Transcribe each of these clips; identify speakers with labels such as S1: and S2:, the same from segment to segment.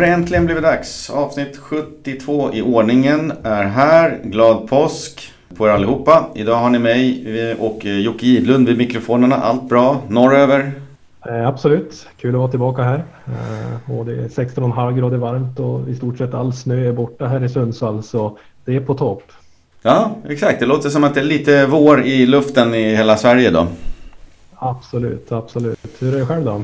S1: Har det äntligen blivit dags. Avsnitt 72 i ordningen är här. Glad påsk på er allihopa. Idag har ni mig och Jocke Gidlund vid mikrofonerna. Allt bra norröver?
S2: Eh, absolut, kul att vara tillbaka här. Eh, och det är 16,5 grader varmt och i stort sett all snö är borta här i Sundsvall så det är på topp.
S1: Ja, exakt. Det låter som att det är lite vår i luften i hela Sverige då.
S2: Absolut, absolut. Hur är det själv då?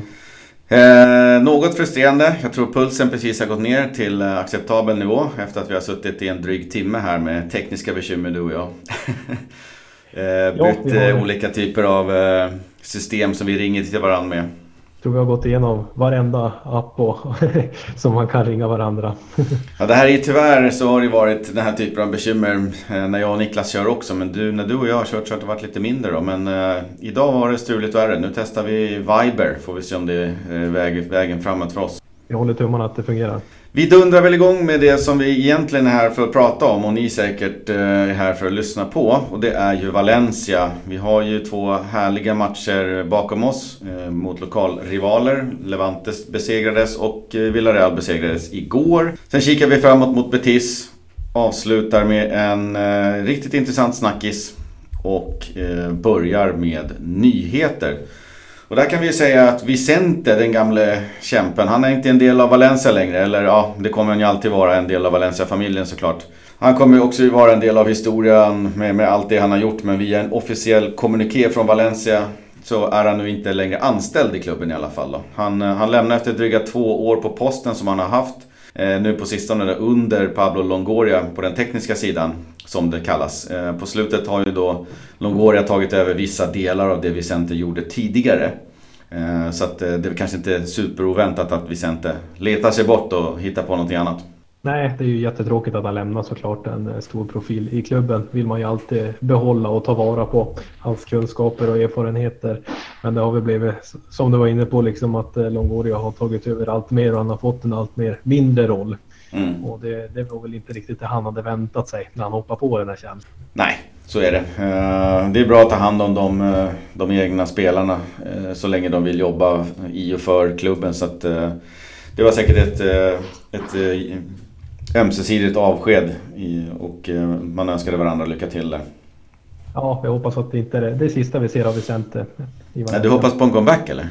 S1: Eh, något frustrerande. Jag tror pulsen precis har gått ner till eh, acceptabel nivå efter att vi har suttit i en dryg timme här med tekniska bekymmer du och jag. eh, bytt har... olika typer av eh, system som vi ringer till varandra med
S2: tror vi har gått igenom varenda app och, som man kan ringa varandra.
S1: ja, det här är tyvärr så har det varit den här typen av bekymmer eh, när jag och Niklas kör också. Men du, när du och jag har kört så har det varit lite mindre då. Men eh, idag var det struligt värre. Nu testar vi Viber. Får vi se om det är eh, väg, vägen framåt för oss.
S2: Vi håller tummarna att det fungerar.
S1: Vi dundrar väl igång med det som vi egentligen är här för att prata om och ni säkert eh, är här för att lyssna på. Och det är ju Valencia. Vi har ju två härliga matcher bakom oss eh, mot lokalrivaler. Levantes besegrades och eh, Villarreal besegrades igår. Sen kikar vi framåt mot Betis. Avslutar med en riktigt intressant snackis. Och börjar med nyheter. Och där kan vi säga att Vicente, den gamle kämpen, han är inte en del av Valencia längre. Eller ja, det kommer han ju alltid vara en del av Valencia-familjen såklart. Han kommer också vara en del av historien med, med allt det han har gjort. Men via en officiell kommuniké från Valencia så är han nu inte längre anställd i klubben i alla fall. Då. Han, eh, han lämnar efter dryga två år på posten som han har haft. Eh, nu på sistone under Pablo Longoria på den tekniska sidan som det kallas. Eh, på slutet har ju då Longoria tagit över vissa delar av det Vicente gjorde tidigare. Eh, så att det är kanske inte superoväntat att Vicente letar sig bort och hittar på någonting annat.
S2: Nej, det är ju jättetråkigt att han lämnar såklart en stor profil i klubben. vill man ju alltid behålla och ta vara på hans kunskaper och erfarenheter. Men det har väl blivit, som du var inne på, liksom att Longoria har tagit över allt mer och han har fått en allt mer mindre roll. Mm. Och det, det var väl inte riktigt det han hade väntat sig när han hoppade på den här tjänsten.
S1: Nej, så är det. Eh, det är bra att ta hand om de, eh, de egna spelarna eh, så länge de vill jobba i och för klubben. Så att, det var säkert ett, ett ömsesidigt avsked och man önskade varandra lycka till där.
S2: Ja, jag hoppas att det inte är det, det sista vi ser av Vicente.
S1: Du hoppas på en comeback eller?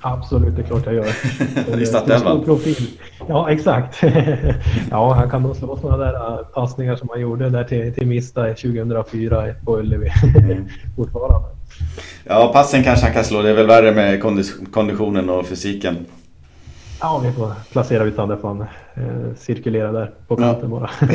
S2: Absolut, det är klart jag gör.
S1: I startelvan?
S2: Ja, exakt. ja, han kan nog slå sådana där äh, passningar som han gjorde där till, till Mista 2004 på Ullevi. Mm. Fortfarande.
S1: Ja, passen kanske han kan slå. Det är väl värre med konditionen och fysiken.
S2: Ja, vi får placera får han eh, cirkulera där på kanten ja. bara.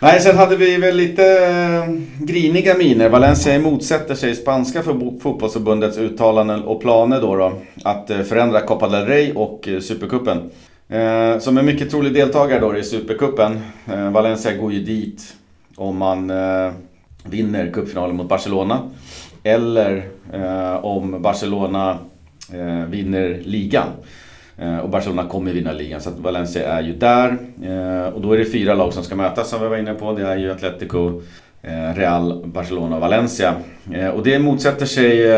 S1: Nej, sen hade vi väl lite eh, griniga miner. Valencia motsätter sig spanska för fotbollsförbundets uttalanden och planer då, då att eh, förändra Copa del Rey och eh, Supercupen. Eh, som en mycket trolig deltagare då i Supercupen. Eh, Valencia går ju dit om man eh, vinner cupfinalen mot Barcelona. Eller om Barcelona vinner ligan. Eh, och Barcelona kommer vinna ligan så att Valencia är ju där. Eh, och då är det fyra lag som ska mötas som vi var inne på. Det är ju Atletico, eh, Real, Barcelona och Valencia. Och det motsätter sig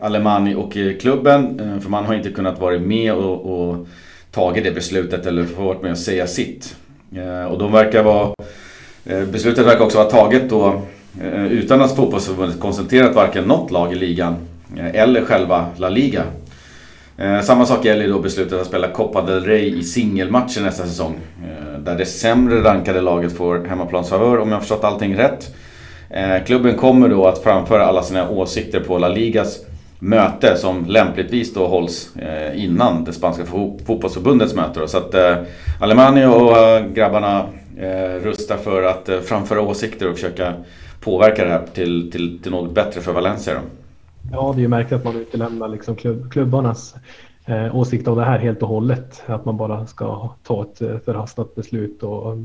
S1: Alemani och klubben. För man har inte kunnat vara med och, och tagit det beslutet eller varit med och säga sitt. Och de verkar vara... Beslutet verkar också vara taget då utan att fotbollsförbundet konsulterat varken något lag i ligan eller själva La Liga. Eh, samma sak gäller då beslutet att spela Copa del Rey i singelmatcher nästa säsong. Eh, där det sämre rankade laget får hemmaplansfavör om jag har förstått allting rätt. Eh, klubben kommer då att framföra alla sina åsikter på La Ligas möte som lämpligtvis då hålls eh, innan det spanska fotbollsförbundets möte. Då. Så att eh, Alemani och eh, grabbarna rustar för att framföra åsikter och försöka påverka det här till, till, till något bättre för Valencia. Då.
S2: Ja, det är ju märkligt att man utelämnar liksom klubb, klubbarnas eh, åsikt om det här helt och hållet. Att man bara ska ta ett eh, förhastat beslut. Och,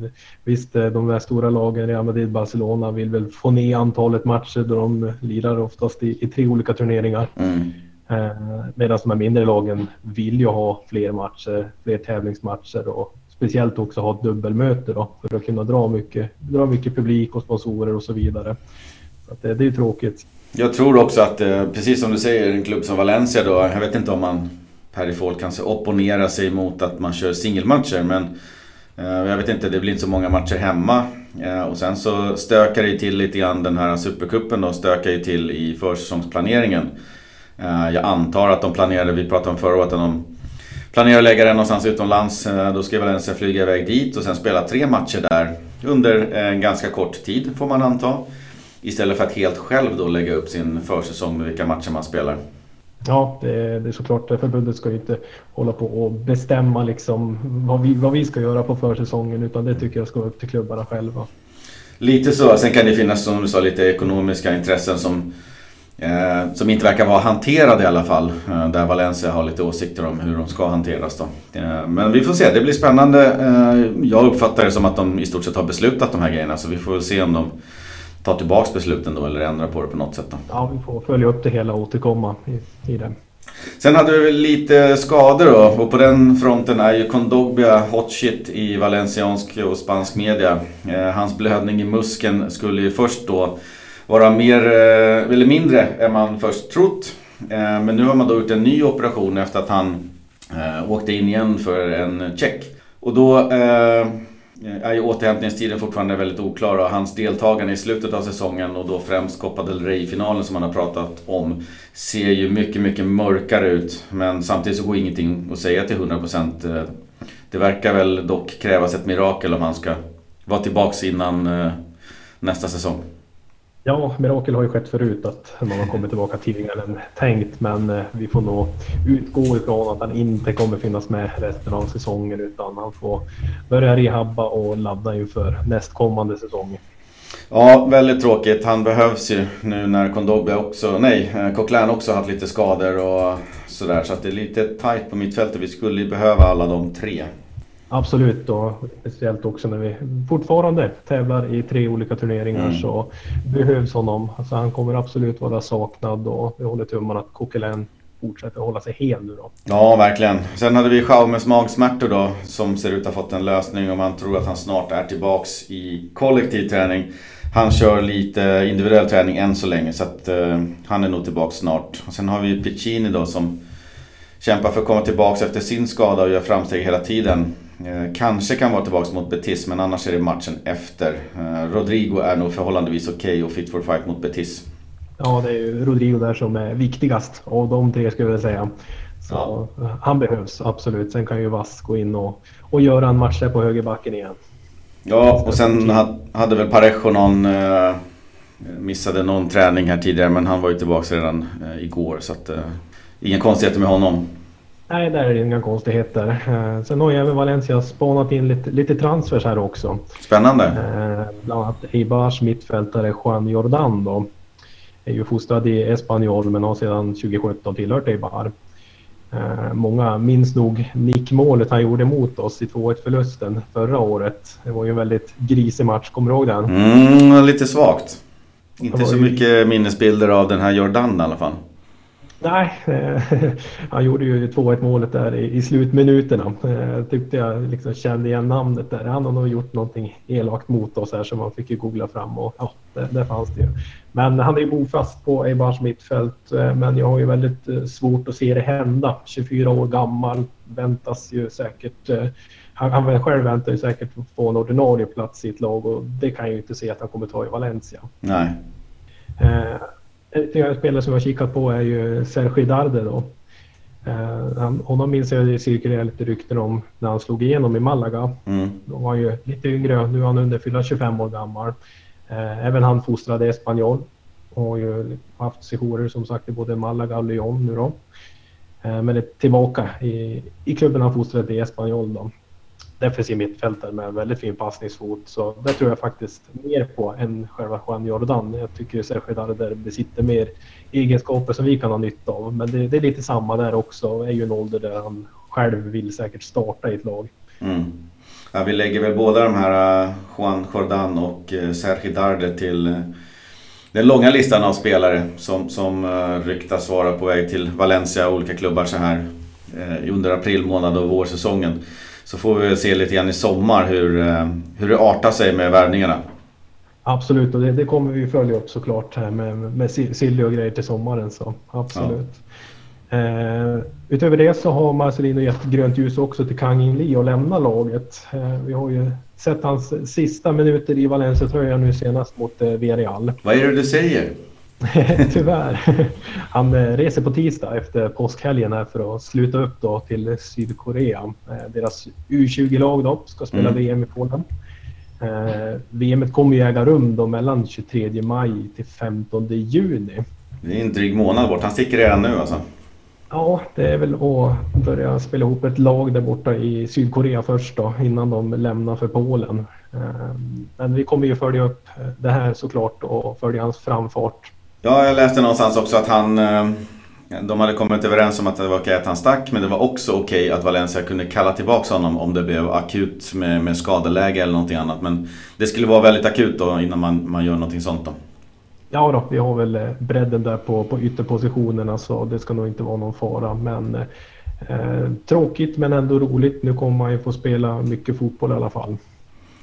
S2: visst, eh, de där stora lagen, Real Madrid, Barcelona, vill väl få ner antalet matcher då de lirar oftast i, i tre olika turneringar. Mm. Eh, Medan de här mindre lagen vill ju ha fler matcher, fler tävlingsmatcher och speciellt också ha ett dubbelmöte då, för att kunna dra mycket, dra mycket publik och sponsorer och så vidare. Så det, det är ju tråkigt.
S1: Jag tror också att, eh, precis som du säger, en klubb som Valencia då, jag vet inte om man Perifol kanske opponerar sig mot att man kör singelmatcher men eh, jag vet inte, det blir inte så många matcher hemma. Eh, och sen så stökar det till lite grann den här Supercupen då, stökar ju till i försäsongsplaneringen. Jag antar att de planerade, vi pratade om förra året, att de planerar att lägga den någonstans utomlands. Då ska Valencia flyga iväg dit och sen spela tre matcher där under en ganska kort tid får man anta. Istället för att helt själv då lägga upp sin försäsong med vilka matcher man spelar.
S2: Ja, det är, det är såklart. Förbundet ska ju inte hålla på och bestämma liksom vad vi, vad vi ska göra på försäsongen utan det tycker jag ska vara upp till klubbarna själva.
S1: Lite så. Sen kan det finnas som du sa lite ekonomiska intressen som, eh, som inte verkar vara hanterade i alla fall. Eh, där Valencia har lite åsikter om hur de ska hanteras då. Eh, men vi får se. Det blir spännande. Eh, jag uppfattar det som att de i stort sett har beslutat de här grejerna så vi får se om de ta tillbaks besluten då eller ändra på det på något sätt då?
S2: Ja, vi får följa upp det hela och återkomma i, i det.
S1: Sen hade vi lite skador då och på den fronten är ju Kondogbia hot shit i valenciansk och spansk media. Eh, hans blödning i muskeln skulle ju först då vara mer eh, eller mindre än man först trott. Eh, men nu har man då gjort en ny operation efter att han åkte in igen för en check. Och då Eh, är ju återhämtningstiden fortfarande väldigt oklar och hans deltagande i slutet av säsongen och då främst Copa del Rey-finalen som han har pratat om ser ju mycket, mycket mörkare ut. Men samtidigt så går ingenting att säga till 100%. Eh, det verkar väl dock krävas ett mirakel om han ska vara tillbaks innan eh, nästa säsong.
S2: Ja, mirakel har ju skett förut att man har kommit tillbaka tidigare än tänkt. Men eh, vi får nog utgå ifrån att han inte kommer finnas med resten av säsongen utan han får börja rehabba och ladda inför nästkommande säsong.
S1: Ja, väldigt tråkigt. Han behövs ju nu när Kondogbia också, nej, eh, Coquelin också haft lite skador och sådär. Så att det är lite tight på mittfältet. Vi skulle ju behöva alla de tre.
S2: Absolut och speciellt också när vi fortfarande tävlar i tre olika turneringar mm. så behövs honom. Alltså han kommer absolut vara saknad och vi håller tummarna att Coquelin fortsätter hålla sig hel nu då.
S1: Ja, verkligen. Sen hade vi Schaumes magsmärtor då som ser ut att ha fått en lösning och man tror att han snart är tillbaks i kollektiv träning. Han kör lite individuell träning än så länge så att uh, han är nog tillbaks snart. Och sen har vi Piccini då som kämpar för att komma tillbaks efter sin skada och gör framsteg hela tiden. Eh, kanske kan vara tillbaka mot Betis men annars är det matchen efter. Eh, Rodrigo är nog förhållandevis okej okay och fit for fight mot Betis.
S2: Ja, det är ju Rodrigo där som är viktigast av de tre skulle jag säga. Så ja. Han behövs absolut. Sen kan ju Vass gå in och, och göra en match där på högerbacken igen.
S1: Ja, och sen hade väl Parejo någon... Eh, missade någon träning här tidigare men han var ju tillbaka redan eh, igår så att... Eh, inga konstigheter med honom.
S2: Nej, där är det inga konstigheter. Eh, sen har ju även Valencia spanat in lite, lite transfers här också.
S1: Spännande.
S2: Eh, bland annat Eibars mittfältare Juan Jordan då. Är ju fostrad i Espanyol men har sedan 2017 tillhört Eibar. Eh, många minns nog nickmålet han gjorde mot oss i 2-1 förlusten förra året. Det var ju en väldigt grisig match, kommer du ihåg den?
S1: Mm, lite svagt. Inte så mycket minnesbilder av den här Jordan i alla fall.
S2: Nej, han gjorde ju 2-1 målet där i, slutminuterna. Eh, tyckte jag liksom kände igen namnet där. Han har nog gjort någonting elakt mot oss här så man fick ju googla fram och ja, det, där fanns det ju. Men han är ju bofast på Eibars mittfält. Eh, men jag har ju väldigt eh, svårt att se det hända. 24 år gammal, väntas ju säkert han, han själv väntar ju säkert på att få en ordinarie plats i ett lag och det kan jag ju inte se att han kommer ta i Valencia.
S1: Nej.
S2: Ytterligare spelare som jag har kikat på är ju Sergi Darde då. Uh, han, honom minns jag det cirkulerade lite rykten om när han slog igenom i Malaga. Mm. Då var han ju lite yngre, nu är han under fylla 25 år gammal. Uh, även han fostrade Espanyol och har ju haft sejourer som sagt i både Malaga och Lyon nu då. Men är tillbaka i, i klubben han fostrade i Espanyol då defensiv mittfältare med en väldigt fin passningsfot. Så det tror jag faktiskt mer på än själva Juan Jordan. Jag tycker Sergio Darder besitter mer egenskaper som vi kan ha nytta av. Men det, det, är lite samma där också. Det är ju en ålder där han själv vill säkert starta i ett lag.
S1: Mm. Ja, vi lägger väl båda de här eh, Juan Jordan och Sergi Sergio Darder till eh, den långa listan av spelare som, som ryktas vara på väg till Valencia och olika klubbar så här under april månad och vårsäsongen. Så får vi se lite grann i sommar hur, eh, hur det artar sig med värvningarna.
S2: Absolut, och det, det, kommer vi följa upp såklart här med, med Silly och grejer till sommaren. Så absolut. Eh, utöver det så har Marcelino gett grönt ljus också till Kang In Lee att lämna laget. Eh, vi har ju sett hans sista minuter i Valencia-tröja nu senast mot eh, Villarreal.
S1: Vad är det du säger?
S2: Tyvärr. Han eh, reser på tisdag efter påskhelgen här för att sluta upp då till Sydkorea. Eh, deras U20-lag då ska spela mm. VM i Polen. Eh, VM kommer ju äga rum då mellan 23 maj till 15 juni.
S1: Det är en dryg månad bort. Han sticker redan nu alltså?
S2: Ja, det är väl att börja spela ihop ett lag där borta i Sydkorea först då innan de lämnar för Polen. Men vi kommer ju följa upp det här såklart och följa hans framfart
S1: Ja, jag läste någonstans också att han... Eh, de hade kommit överens om att det var okej att han stack, men det var också okej att Valencia kunde kalla tillbaka honom om det blev akut med, med skadeläge eller någonting annat. Men det skulle vara väldigt akut då innan man, man gör någonting sånt då.
S2: Ja då, vi har väl eh, bredden där på, på ytterpositionerna så det ska nog inte vara någon fara. Men eh, tråkigt men ändå roligt. Nu kommer man ju få spela mycket fotboll i alla fall.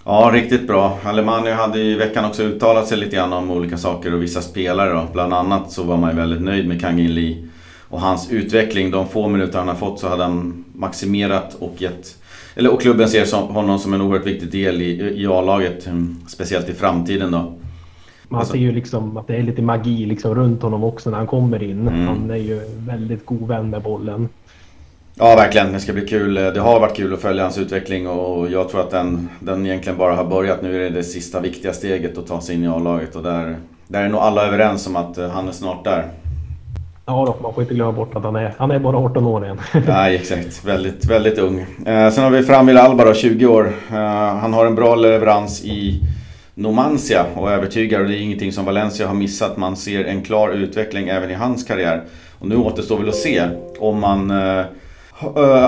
S1: Ja, riktigt bra. Alemannia hade i veckan också uttalat sig lite grann om olika saker och vissa spelare. Då. Bland annat så var man ju väldigt nöjd med Kangin Lee och hans utveckling. De få minuter han har fått så hade han maximerat och gett... Eller, och klubben ser som, honom som en oerhört viktig del i, i A-laget. Mm, speciellt i framtiden då.
S2: Man alltså- ser ju liksom att det är lite magi liksom runt honom också när han kommer in. Mm. Han är ju väldigt god vän med bollen.
S1: Ja, verkligen. Det ska bli kul. Det har varit kul att följa hans utveckling och jag tror att den, den egentligen bara har börjat. Nu är det det sista viktiga steget att ta sig in i A-laget och där, där är nog alla överens om att eh, han är snart där.
S2: Ja, då, man får inte glömma bort att han är, han är bara 18 år än.
S1: Nej, exakt. Väldigt, väldigt ung. Eh, sen har vi Framil Alba då, 20 år. Eh, han har en bra leverans i Numancia och övertygar och det är ingenting som Valencia har missat. Man ser en klar utveckling även i hans karriär. Och nu återstår väl att se om man Eh,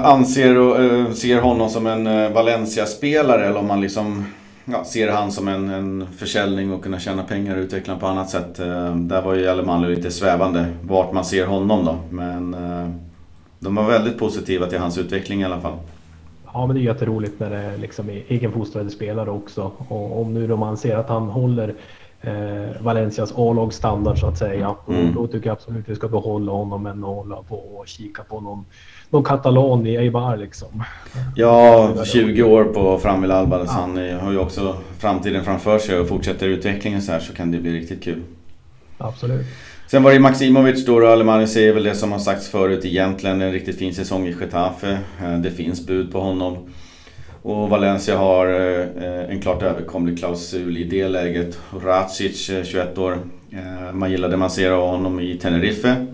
S1: anser och uh, ser honom som en uh, Valencia-spelare eller om man liksom ja, ser han som en, en försäljning och kunna tjäna pengar och utveckla på annat sätt. där var ju Alemanlo lite svävande vart man ser honom då. Men de var väldigt positiva till hans utveckling i alla fall.
S2: Ja men det är jätteroligt när det är liksom egenfostrade spelare också. Och om nu de anser att han håller eh, Valencias A-lagsstandard så att säga. Mm. Då tycker jag absolut att vi ska behålla honom att hålla på och kika på någon någon katalan i Eibar liksom.
S1: Ja, 20 år på Framil Alba. Ja. Han har ju också framtiden framför sig och fortsätter utvecklingen så här så kan det bli riktigt kul.
S2: Absolut.
S1: Sen var det Maximovic då och Alemani säger väl det som har sagts förut egentligen. En riktigt fin säsong i Getafe. Eh, det finns bud på honom. Och Valencia har eh, en klart överkomlig klausul i det läget. Racic, 21 år. Eh, man gillade man ser av honom i Tenerife.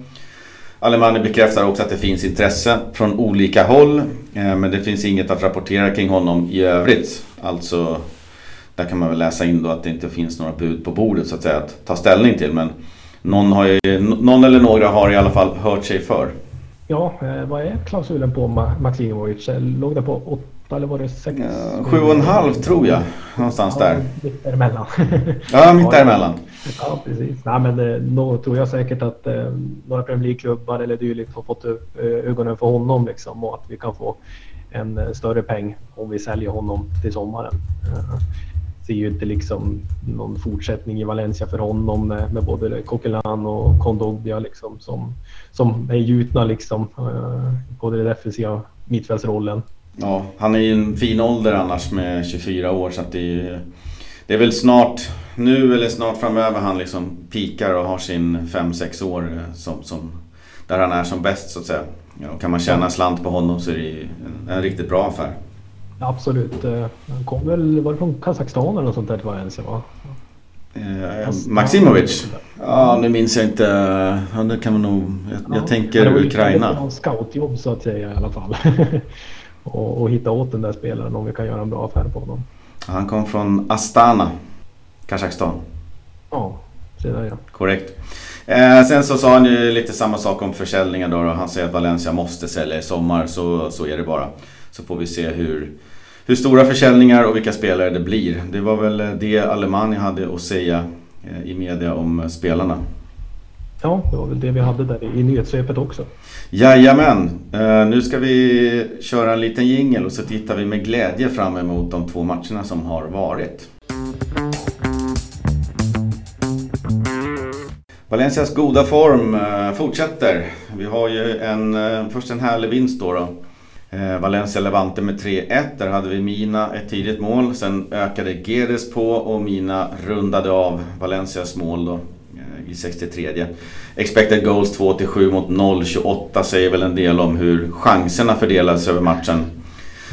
S1: Alemani bekräftar också att det finns intresse från olika håll. Eh, men det finns inget att rapportera kring honom i övrigt. Alltså, där kan man väl läsa in då att det inte finns några bud på bordet så att säga att ta ställning till. Men någon, har ju, någon eller några har i alla fall hört sig för.
S2: Ja, eh, vad är klausulen på Maximovic? Låg det på 8 eller var det 6?
S1: Ja, 7,5 tror jag. Någonstans
S2: ja,
S1: där.
S2: Mitt däremellan.
S1: ja, mitt däremellan.
S2: Ja, precis. Nej, men eh, då tror jag säkert att eh, några Premier League-klubbar eller dylikt har fått upp eh, ögonen för honom liksom, och att vi kan få en eh, större peng om vi säljer honom till sommaren. Eh, ser ju inte liksom någon fortsättning i Valencia för honom med, med både Coquelin och Kondogbia liksom som, som är gjutna liksom. Eh, både den defensiva mittfältsrollen.
S1: Ja, han är ju en fin ålder annars med 24 år så att det är det är väl snart, nu eller snart framöver han liksom pikar och har sin 5-6 år eh, som, som, där han är som bäst så att säga. Ja, kan man tjäna slant på honom så är det en, en riktigt bra affär.
S2: Absolut. Eh, han kom väl, var det från Kazakstan eller något sånt där till Valencia va?
S1: Eh, Maximovic? Ja, nu minns jag inte. Ja, det kan man nog... Jag, ja, jag tänker det Ukraina. Det
S2: var scoutjobb så att säga i alla fall. och, och hitta åt den där spelaren om vi kan göra en bra affär på honom.
S1: Han kom från Astana, Kazakstan.
S2: Ja, det där ja.
S1: Korrekt. Eh, sen så sa han ju lite samma sak om försäljningen då. Han säger att Valencia måste sälja i sommar, så, så är det bara. Så får vi se hur, hur stora försäljningar och vilka spelare det blir. Det var väl det Alemani hade att säga eh, i media om spelarna.
S2: Ja, det var väl det vi hade där i nyhetssvepet också.
S1: Jajamän! Uh, nu ska vi köra en liten jingel och så tittar vi med glädje fram emot de två matcherna som har varit. Valencias goda form eh, fortsätter. Vi har ju en, eh, först en härlig vinst då. då. Valencia Levante med 3-1. Där hade vi Mina ett tidigt mål. Sen ökade Gedes på och Mina rundade av Valencias mål då i 63. Expected goals 2-7 mot 0-28 säger väl en del om hur chanserna fördelades över matchen.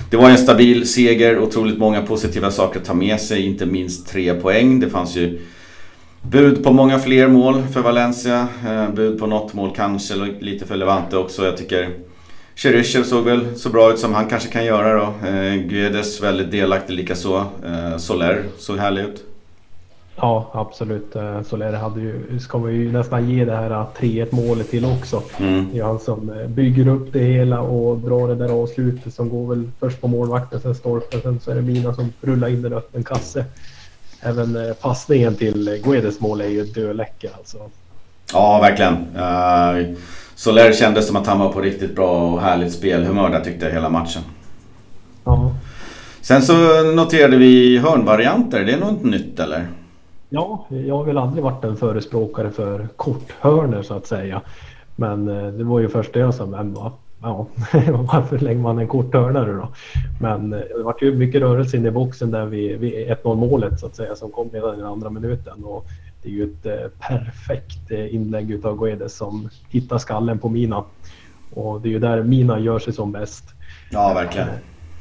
S1: Det var en stabil seger, otroligt många positiva saker att ta med sig, inte minst tre poäng. Det fanns ju bud på många fler mål för Valencia, eh, bud på något mål kanske, lite för Levante också. Jag tycker Cheryshev såg väl så bra ut som han kanske kan göra då. Eh, Guedes väldigt delaktig likaså. Eh, Soler såg härlig ut.
S2: Ja, absolut. Eh, Soler hade ju, ska man ju nästan ge det här 3-1 målet till också. Mm. Det är han som eh, bygger upp det hela och drar det där avslutet som går väl först på målvakten, sen stolpen, sen så är det Mina som rullar in den öppen kasse. Även eh, passningen till Guedes mål är ju döläcker alltså.
S1: Ja, verkligen. Uh, Soler kändes som att han var på riktigt bra och härligt spelhumör där tyckte jag hela matchen. Ja. Sen så noterade vi hörnvarianter. Det är något nytt eller?
S2: Ja, jag har väl aldrig varit en förespråkare för korthörner så att säga. Men eh, det var ju första jag sa, men va? Ja, varför lägger man en korthörnare då? Men eh, det var ju mycket rörelse inne i boxen där vid, vid 1-0 målet så att säga som kom redan i den andra minuten. Och det är ju ett eh, perfekt inlägg utav Guedes som hittar skallen på Mina. Och det är ju där Mina gör sig som bäst.
S1: Ja, verkligen.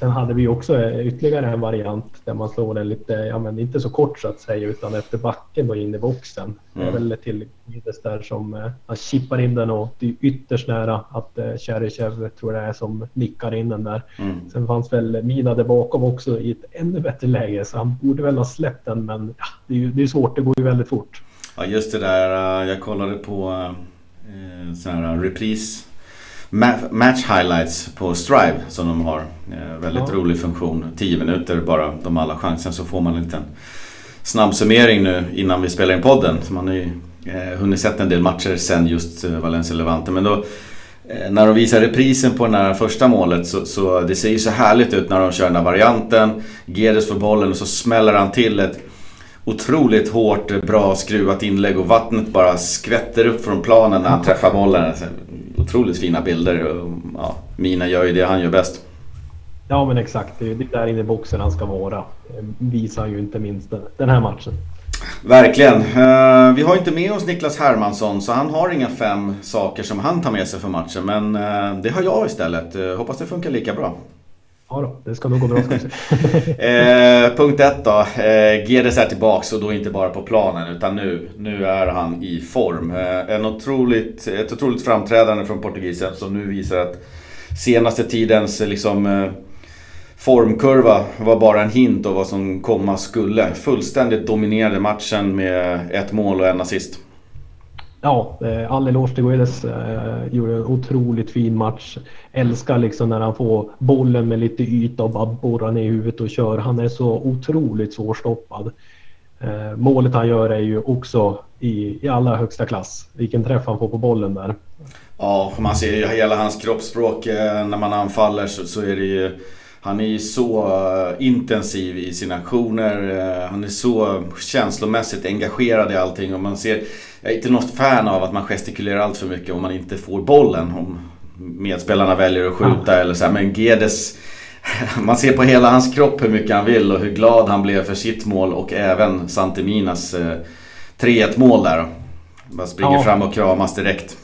S2: Sen hade vi också ytterligare en variant där man slår den lite, ja men inte så kort så att säga utan efter backen och in i boxen. Det är mm. väl till Guides där som eh, han chippar in den och det är ytterst nära att eh, Cheryshev tror jag är som nickar in den där. Mm. Sen fanns väl Mina där bakom också i ett ännu bättre läge så han borde väl ha släppt den men ja, det är ju det är svårt, det går ju väldigt fort.
S1: Ja just det där, eh, jag kollade på eh, sån här repris match highlights på Strive som de har. Eh, väldigt ja. rolig funktion. 10 minuter bara, de alla chansen så får man en liten snabb summering nu innan vi spelar in podden. Så man har ju eh, hunnit sett en del matcher sen just eh, Valencia Levante. Men då eh, när de visar reprisen på det här första målet så, så det ser ju så härligt ut när de kör den här varianten. Gedes får bollen och så smäller han till ett otroligt hårt, bra skruvat inlägg och vattnet bara skvätter upp från planen när han träffar bollen. Otroligt fina bilder. Och, ja, Mina gör ju det han gör bäst.
S2: Ja men exakt, det är där inne i boxen han ska vara. Visar ju inte minst den, här matchen.
S1: Verkligen. Uh, vi har inte med oss Niklas Hermansson så han har inga fem saker som han tar med sig för matchen. Men uh, det har jag istället. Hoppas det funkar lika bra.
S2: Ja då, det ska nog gå bra kanske.
S1: eh, punkt ett då. Eh, Gedes är tillbaks och då inte bara på planen utan nu, nu är han i form. Eh, en otroligt, ett otroligt framträdande från portugisen som nu visar att senaste tidens eh, liksom, eh, formkurva var bara en hint av vad som komma skulle. Fullständigt dominerade matchen med ett mål och en assist.
S2: Ja, eh, all eloge till Guedes. Eh, gjorde en otroligt fin match. Älskar liksom när han får bollen med lite yta och bara borrar ner i huvudet och kör. Han är så otroligt svårstoppad. Eh, målet han gör är ju också i, i allra högsta klass. Vilken träff han får på bollen där.
S1: Ja, man ser ju hela hans kroppsspråk eh, när man anfaller så, så är det ju han är ju så eh, intensiv i sina aktioner. Eh, han är så känslomässigt engagerad i allting och man ser... Jag är inte något fan av att man gestikulerar allt för mycket om man inte får bollen. Om medspelarna väljer att skjuta eller så här. Men Gedes... Man ser på hela hans kropp hur mycket han vill och hur glad han blev för sitt mål och även Santiminas 3-1 eh, mål där. Bara springer ja. fram och kramas direkt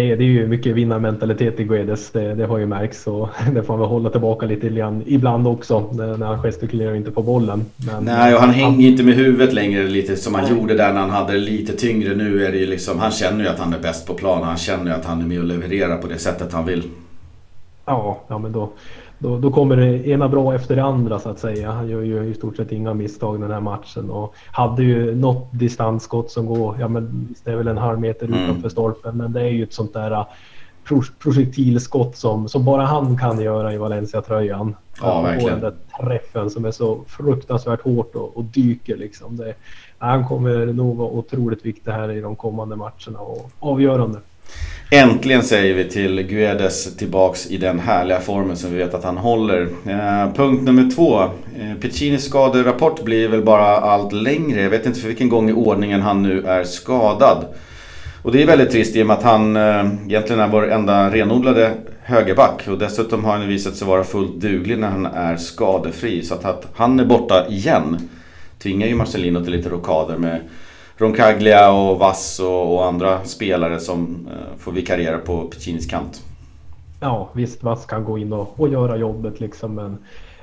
S2: är, det är ju mycket vinnarmentalitet i Guedes. Det, det har ju märkts och det får han väl hålla tillbaka lite grann ibland också när han gestikulerar inte på bollen.
S1: Men, Nej, och han hänger inte med huvudet längre lite som han Nej. gjorde där när han hade det lite tyngre. Nu är det ju liksom, han känner ju att han är bäst på plan. Han känner ju att han är med och levererar på det sättet han vill.
S2: Ja, ja men då, då, då, kommer det ena bra efter det andra så att säga. Han gör ju i stort sett inga misstag den här matchen och hade ju något distansskott som går, ja men det är väl en halv meter mm. utanför stolpen men det är ju ett sånt där äh, projektilskott som, som bara han kan göra i Valencia-tröjan.
S1: Ja, verkligen.
S2: den där träffen som är så fruktansvärt hårt och, och dyker liksom. Det, han kommer nog vara otroligt viktig här i de kommande matcherna och avgörande.
S1: Äntligen säger vi till Guedes tillbaks i den härliga formen som vi vet att han håller. Eh, punkt nummer två. Eh, Piccinis skaderapport blir väl bara allt längre. Jag vet inte för vilken gång i ordningen han nu är skadad. Och det är väldigt trist i och med att han eh, egentligen är vår enda renodlade högerback. Och dessutom har han visat sig vara fullt duglig när han är skadefri. Så att, att han är borta igen tvingar ju Marcelino till lite rokader med Roncaglia och Vass och, och andra spelare som eh, får vikariera på Piccinis kant.
S2: Ja visst, Vass kan gå in och, och göra jobbet liksom. Men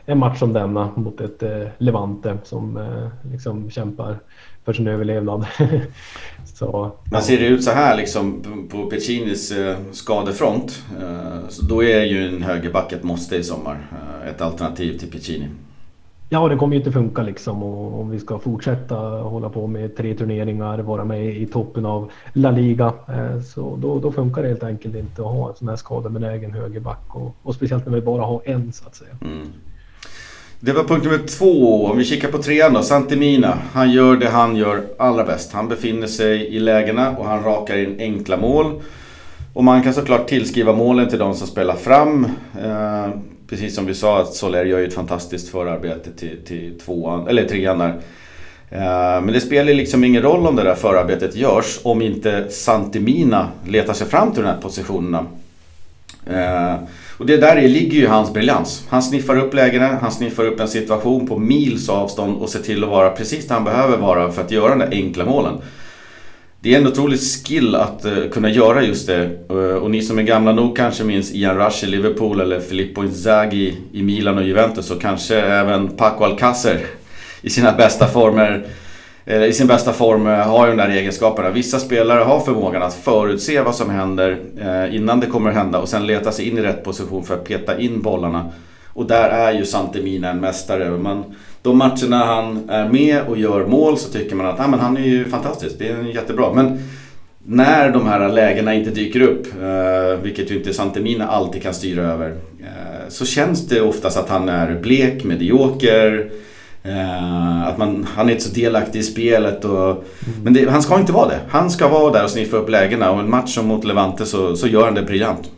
S2: en match som denna mot ett eh, Levante som eh, liksom kämpar för sin överlevnad.
S1: så, Men ser det ut så här liksom på Pecinis eh, skadefront eh, så då är ju en högerback ett måste i sommar. Eh, ett alternativ till Piccini.
S2: Ja, det kommer ju inte funka liksom och om vi ska fortsätta hålla på med tre turneringar, vara med i toppen av La Liga. Eh, så då, då funkar det helt enkelt inte att ha en sån här skadebenägen högerback och, och speciellt när vi bara har en så att säga. Mm.
S1: Det var punkt nummer två. Om vi kikar på trean då. Santimina. Han gör det han gör allra bäst. Han befinner sig i lägena och han rakar in enkla mål. Och man kan såklart tillskriva målen till de som spelar fram. Eh, Precis som vi sa att Soler gör ju ett fantastiskt förarbete till, till tvåan, eller trean där. Eh, men det spelar liksom ingen roll om det där förarbetet görs om inte Santimina letar sig fram till de här positionerna. Eh, och det där ligger ju hans briljans. Han sniffar upp lägena, han sniffar upp en situation på mils avstånd och ser till att vara precis där han behöver vara för att göra de där enkla målen. Det är en otrolig skill att uh, kunna göra just det. Uh, och ni som är gamla nog kanske minns Ian Rush i Liverpool eller Filippo Inzaghi i Milan och Juventus och kanske även Paco Alcacer i sina bästa former i sin bästa form eh, har ju de där egenskaperna. Vissa spelare har förmågan att förutse vad som händer innan det kommer att hända och sen leta sig in i rätt position för att peta in bollarna. Och där är ju Santemina en mästare. Man, de matcherna han är med och gör mål så tycker man att ah, men han är ju fantastisk, det är jättebra. Men när de här lägena inte dyker upp, eh, vilket ju inte Santemina alltid kan styra över, eh, så känns det oftast att han är blek, medioker, eh, att man, han är inte så delaktig i spelet. Och. Men det, han ska inte vara det. Han ska vara där och sniffa upp lägena och en match som mot Levante så, så gör han det briljant.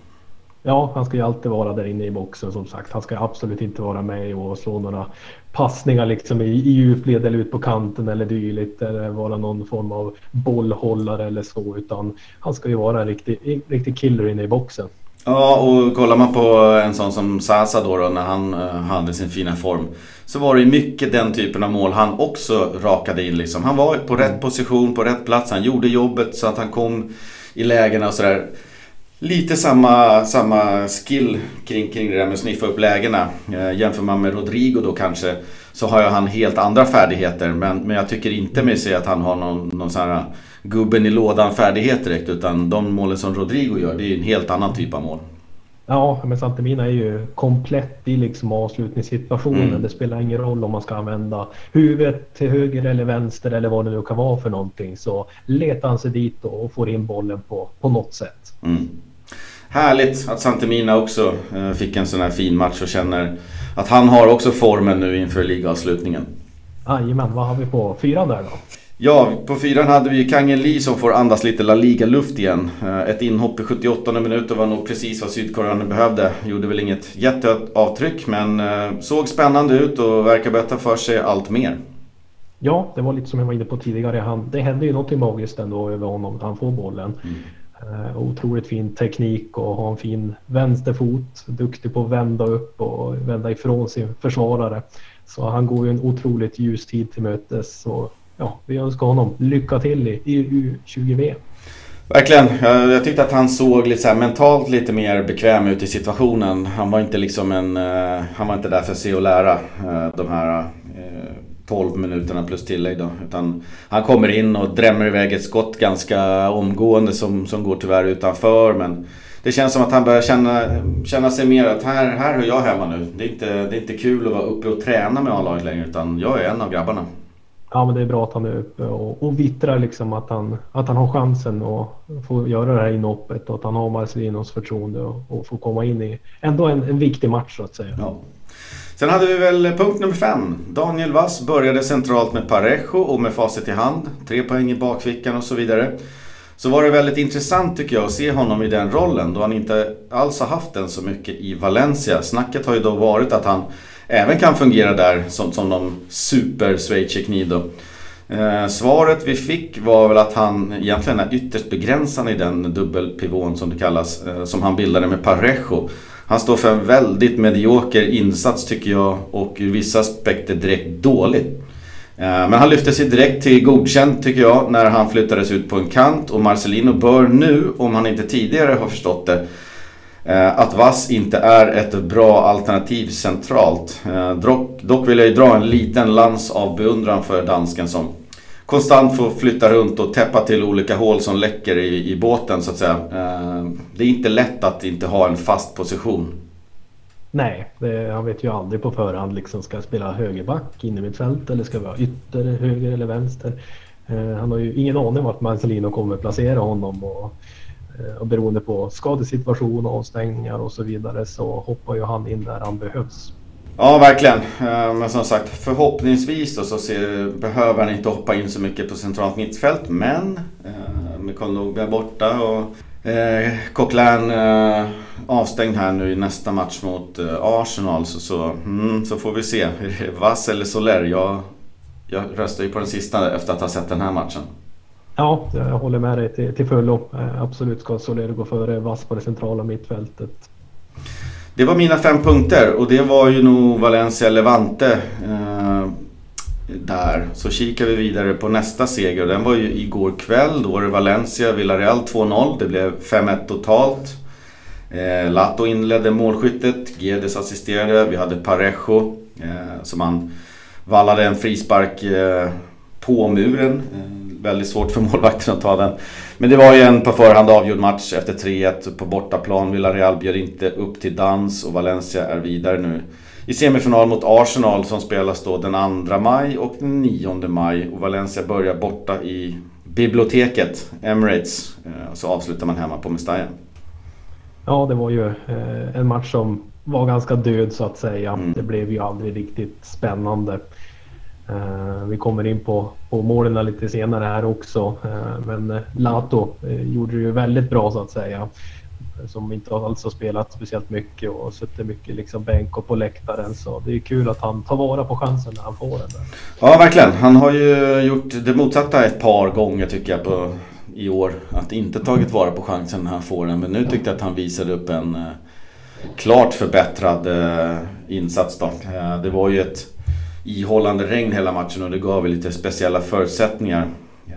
S2: Ja, han ska ju alltid vara där inne i boxen som sagt. Han ska absolut inte vara med och slå några passningar liksom i, i djupled eller ut på kanten eller dylikt eller vara någon form av bollhållare eller så utan han ska ju vara en riktig, riktig killer inne i boxen.
S1: Ja, och kollar man på en sån som Sasa då, då när han uh, hade sin fina form så var det mycket den typen av mål han också rakade in liksom. Han var på rätt position, på rätt plats, han gjorde jobbet så att han kom i lägena och sådär lite samma, samma skill kring, kring det där med att sniffa upp lägena. Eh, jämför man med Rodrigo då kanske så har han helt andra färdigheter. Men, men jag tycker inte mig se att han har någon, någon sån här gubben i lådan färdighet direkt. Utan de målen som Rodrigo gör det är en helt annan typ av mål.
S2: Ja, men Santemina är ju komplett i liksom avslutningssituationen. Mm. Det spelar ingen roll om man ska använda huvudet till höger eller vänster eller vad det nu kan vara för någonting. Så letar han sig dit och får in bollen på, på något sätt. Mm.
S1: Härligt att Santemina också eh, fick en sån här fin match och känner att han har också formen nu inför ligavslutningen.
S2: Jajamän, vad har vi på fyran där då?
S1: Ja, på fyran hade vi Kangen Lee som får andas lite La Liga-luft igen. Eh, ett inhopp i 78 minuter var nog precis vad sydkoreanerna behövde. Gjorde väl inget jätteavtryck men eh, såg spännande ut och verkar bättra för sig allt mer.
S2: Ja, det var lite som jag var inne på tidigare. Han, det hände ju någonting magiskt ändå över honom han får bollen. Mm. Eh, otroligt fin teknik och har en fin vänsterfot. Duktig på att vända upp och vända ifrån sin försvarare. Så han går ju en otroligt ljus tid till mötes. Så ja, vi önskar honom lycka till i, i U20V.
S1: Verkligen. Jag, jag, tyckte att han såg lite så här, mentalt lite mer bekväm ut i situationen. Han var inte liksom en... Uh, han var inte där för att se och lära uh, de här 12 minuterna plus tillägg då. Utan han kommer in och drämmer iväg ett skott ganska omgående som, som går tyvärr utanför. Men det känns som att han börjar känna, känna sig mer att här, här hör jag hemma nu. Det är, inte, det är inte kul att vara uppe och träna med A-laget längre utan jag är en av grabbarna.
S2: Ja men det är bra att han är uppe och, och vittrar liksom att han, att han har chansen att få göra det här inhoppet och att han har Marcelinos förtroende och, och få komma in i ändå en, en viktig match så att säga. Ja.
S1: Sen hade vi väl punkt nummer fem. Daniel Vass började centralt med Parejo och med facit i hand. Tre poäng i bakfickan och så vidare. Så var det väldigt intressant tycker jag att se honom i den rollen då han inte alls har haft den så mycket i Valencia. Snacket har ju då varit att han även kan fungera där som, som någon super Schweizer då. Eh, svaret vi fick var väl att han egentligen är ytterst begränsad i den dubbelpivån som det kallas. Eh, som han bildade med Parejo. Han står för en väldigt medioker insats tycker jag och ur vissa aspekter direkt dåligt. Eh, men han lyfte sig direkt till godkänt tycker jag när han flyttades ut på en kant och Marcelino bör nu, om han inte tidigare har förstått det, eh, att Vass inte är ett bra alternativ centralt. Eh, dock vill jag ju dra en liten lans av beundran för dansken som konstant får flytta runt och täppa till olika hål som läcker i, i båten så att säga. Eh, det är inte lätt att inte ha en fast position.
S2: Nej, det, han vet ju aldrig på förhand liksom ska jag spela högerback in i mitt fält eller ska vi ha ytter, höger eller vänster. Eh, han har ju ingen aning vart Marcelino kommer placera honom och, eh, och beroende på skadesituation, avstängningar och så vidare så hoppar ju han in där han behövs.
S1: Ja, verkligen. Eh, men som sagt, förhoppningsvis då så ser, behöver han inte hoppa in så mycket på centralt mittfält. Men eh, med Kondogbia borta och Eh, Coquelin eh, avstängd här nu i nästa match mot eh, Arsenal så, så, mm, så får vi se. Vass eller Soler? Jag, jag röstar ju på den sista efter att ha sett den här matchen.
S2: Ja, jag håller med dig till, till fullo. Eh, absolut ska Soler gå före Vass på det centrala mittfältet.
S1: Det var mina fem punkter och det var ju nog Valencia Levante. Eh, där. Så kikar vi vidare på nästa seger. Den var ju igår kväll. Då var det Valencia, Villarreal 2-0. Det blev 5-1 totalt. Eh, Lato inledde målskyttet. Guedes assisterade. Vi hade Parejo eh, som han vallade en frispark eh, på muren. Eh, Väldigt svårt för målvakten att ta den. Men det var ju en på förhand avgjord match efter 3-1 på bortaplan. Villarreal bjöd inte upp till dans och Valencia är vidare nu i semifinal mot Arsenal som spelas då den 2 maj och den 9 maj. Och Valencia börjar borta i biblioteket, Emirates. Eh, så avslutar man hemma på Mestalla.
S2: Ja, det var ju eh, en match som var ganska död så att säga. Mm. Det blev ju aldrig riktigt spännande. Uh, vi kommer in på, på målen lite senare här också. Uh, men Lato uh, gjorde det ju väldigt bra så att säga som inte alls har spelat speciellt mycket och suttit mycket liksom bänk och på läktaren. Så det är kul att han tar vara på chansen när han får den.
S1: Ja, verkligen. Han har ju gjort det motsatta ett par gånger tycker jag på, i år. Att inte tagit vara på chansen när han får den. Men nu tyckte jag att han visade upp en eh, klart förbättrad eh, insats. Då. Eh, det var ju ett ihållande regn hela matchen och det gav lite speciella förutsättningar. Eh,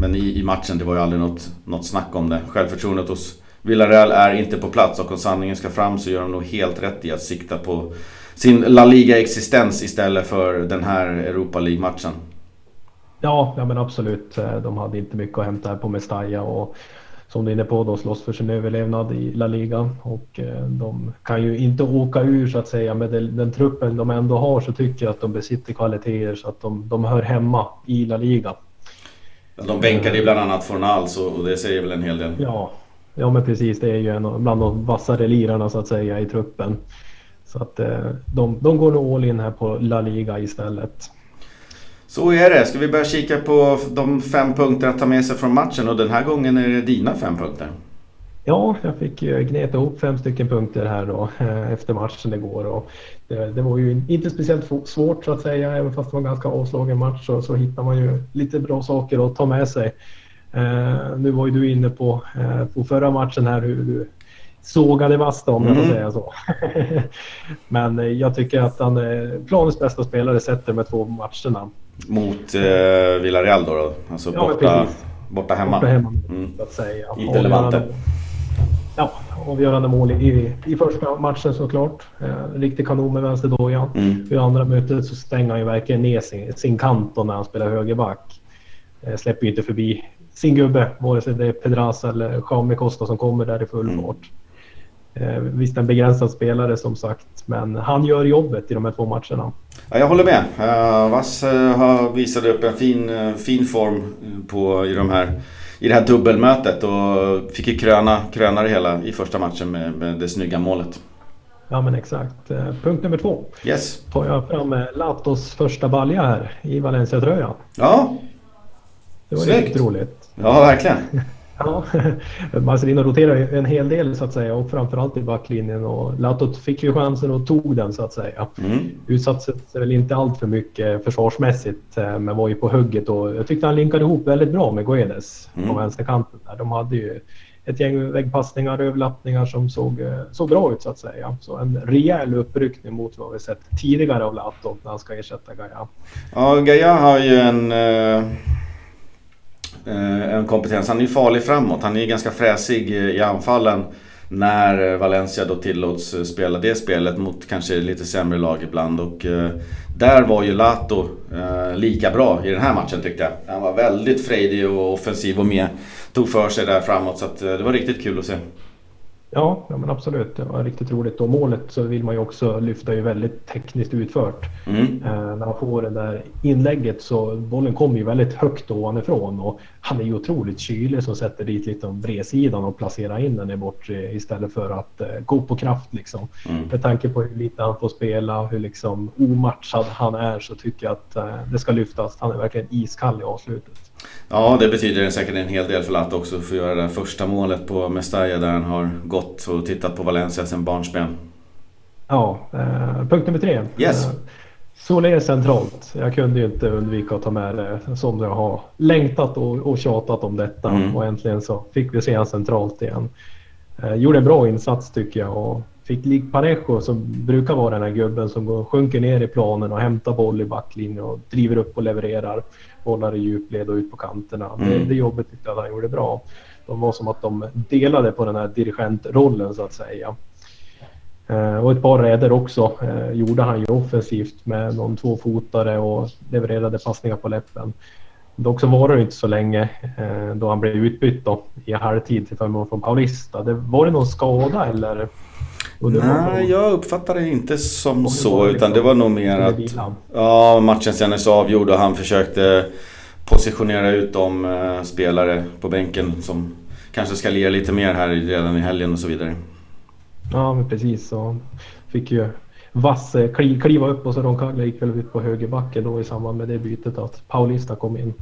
S1: men i, i matchen, det var ju aldrig något, något snack om det. Självförtroendet hos Villarreal är inte på plats och om sanningen ska fram så gör de nog helt rätt i att sikta på sin La Liga-existens istället för den här Europa League-matchen.
S2: Ja, ja men absolut. Eh, de hade inte mycket att hämta här på Mestalla och som du är inne på då slåss för sin överlevnad i La Liga och eh, de kan ju inte åka ur så att säga med den, den truppen de ändå har så tycker jag att de besitter kvaliteter så att de, de hör hemma i La Liga.
S1: De bänkade ju bland annat Fornals och det säger väl en hel del.
S2: Ja, Ja men precis, det är ju en bland de vassare lirarna så att säga i truppen. Så att eh, de, de går nog all in här på La Liga istället.
S1: Så är det. Ska vi börja kika på de fem punkter att ta med sig från matchen och den här gången är det dina fem punkter.
S2: Ja, jag fick gneta ihop fem stycken punkter här då eh, efter matchen igår. Och det, det, var ju inte speciellt svårt så att säga, även fast det var en ganska avslagen match så, så hittar man ju lite bra saker att ta med sig. Uh, nu var ju du inne på, uh, på förra matchen här hur du sågade Vasta om jag får mm. säga så. Men uh, jag tycker att han är planens bästa spelare sett de två matcherna.
S1: Mot eh, Villarreal då, då? Alltså ja, borta, borta hemma?
S2: Borta hemma, mm. så att säga. I Levante? Ja, avgörande mål i, i första matchen såklart. Eh, riktig kanon med vänsterdojan. Mm. I andra mötet så stänger han ju verkligen ner sin, sin kant när han spelar högerback. Eh, släpper ju inte förbi sin gubbe, vare sig det är Pedraza eller Jaume Costa som kommer där i full mm. Eh, visst en begränsad spelare som sagt, men han gör jobbet i de här två matcherna.
S1: Ja, jag håller med. Uh, Vass uh, har visat upp en fin, uh, fin form på, i, de här, i det här dubbelmötet och fick ju kröna, kröna det hela i första matchen med, med det snygga målet.
S2: Ja men exakt. Punkt nummer två.
S1: Yes.
S2: Tar jag fram Latos första balja här i Valencia-tröjan.
S1: Ja.
S2: Det var Snyggt. riktigt roligt.
S1: Ja, verkligen.
S2: Ja, Marcelino roterar en hel del så att säga och framförallt i backlinjen och Lato fick ju chansen och tog den så att säga. Mm. Utsatte sig väl inte allt för mycket försvarsmässigt eh, men var ju på hugget och jag tyckte han linkade ihop väldigt bra med Guedes mm. på vänsterkanten. Där. De hade ju ett gäng väggpassningar, överlappningar som såg, eh, såg bra ut så att säga. Så en rejäl uppryckning mot vad vi sett tidigare av Lato när han ska ersätta Gaia.
S1: Ja, Gaia har ju en Eh, Eh, en kompetens. Han är ju farlig framåt. Han är ju ganska fräsig eh, i anfallen. När eh, Valencia då tillåts spela det spelet mot kanske lite sämre lag ibland. Och där var ju Lato lika bra i den här matchen tyckte jag. Han var väldigt frejdig och offensiv och med. Tog för sig där framåt så att det var riktigt kul att se.
S2: Ja, ja men absolut. Det var riktigt roligt. Och målet så vill man ju också lyfta ju väldigt tekniskt utfört. Mm. Eh, när han får det där inlägget så bollen kommer ju väldigt högt ovanifrån och han är ju otroligt kylig som sätter dit lite om bredsidan och placerar in den i bortre istället för att eh, gå på kraft liksom. Mm. Med tanke på hur lite han får spela, hur liksom omatchad han är så tycker jag att eh, det ska lyftas. Han är verkligen iskall i avslutet.
S1: Ja, det betyder säkert en hel del för Latte också att få göra det första målet på Mestalla där han har gått och tittat på Valencia sen barnsben.
S2: Ja, eh, punkt nummer tre.
S1: Yes. Eh,
S2: Soler centralt. Jag kunde ju inte undvika att ta med det som jag har längtat och, och tjatat om detta. Mm. Och äntligen så fick vi se honom centralt igen. Eh, gjorde en bra insats tycker jag och fick lik Parejo som brukar vara den här gubben som går, sjunker ner i planen och hämtar boll i backlinjen och driver upp och levererar bollar i djupled och ut på kanterna. Mm. Det, det jobbet tyckte jag att han gjorde bra. De var som att de delade på den här dirigentrollen så att säga. Eh, och ett par räder också eh, gjorde han ju offensivt med någon tvåfotare och levererade passningar på läppen. Dock så var det inte så länge eh, då han blev utbytt då, i halvtid till förmån från Paulista. Det, var det någon skada eller?
S1: Nej, jag uppfattar det inte som så. Utan det var nog mer att ja, matchen kändes avgjord och han försökte positionera ut de uh, spelare på bänken som kanske ska lira lite mer här redan i helgen och så vidare.
S2: Ja, men precis. Så fick ju Vass eh, kliva upp och så Roncaglia gick väl ut på högerbacken då i samband med det bytet att Paulista kom in.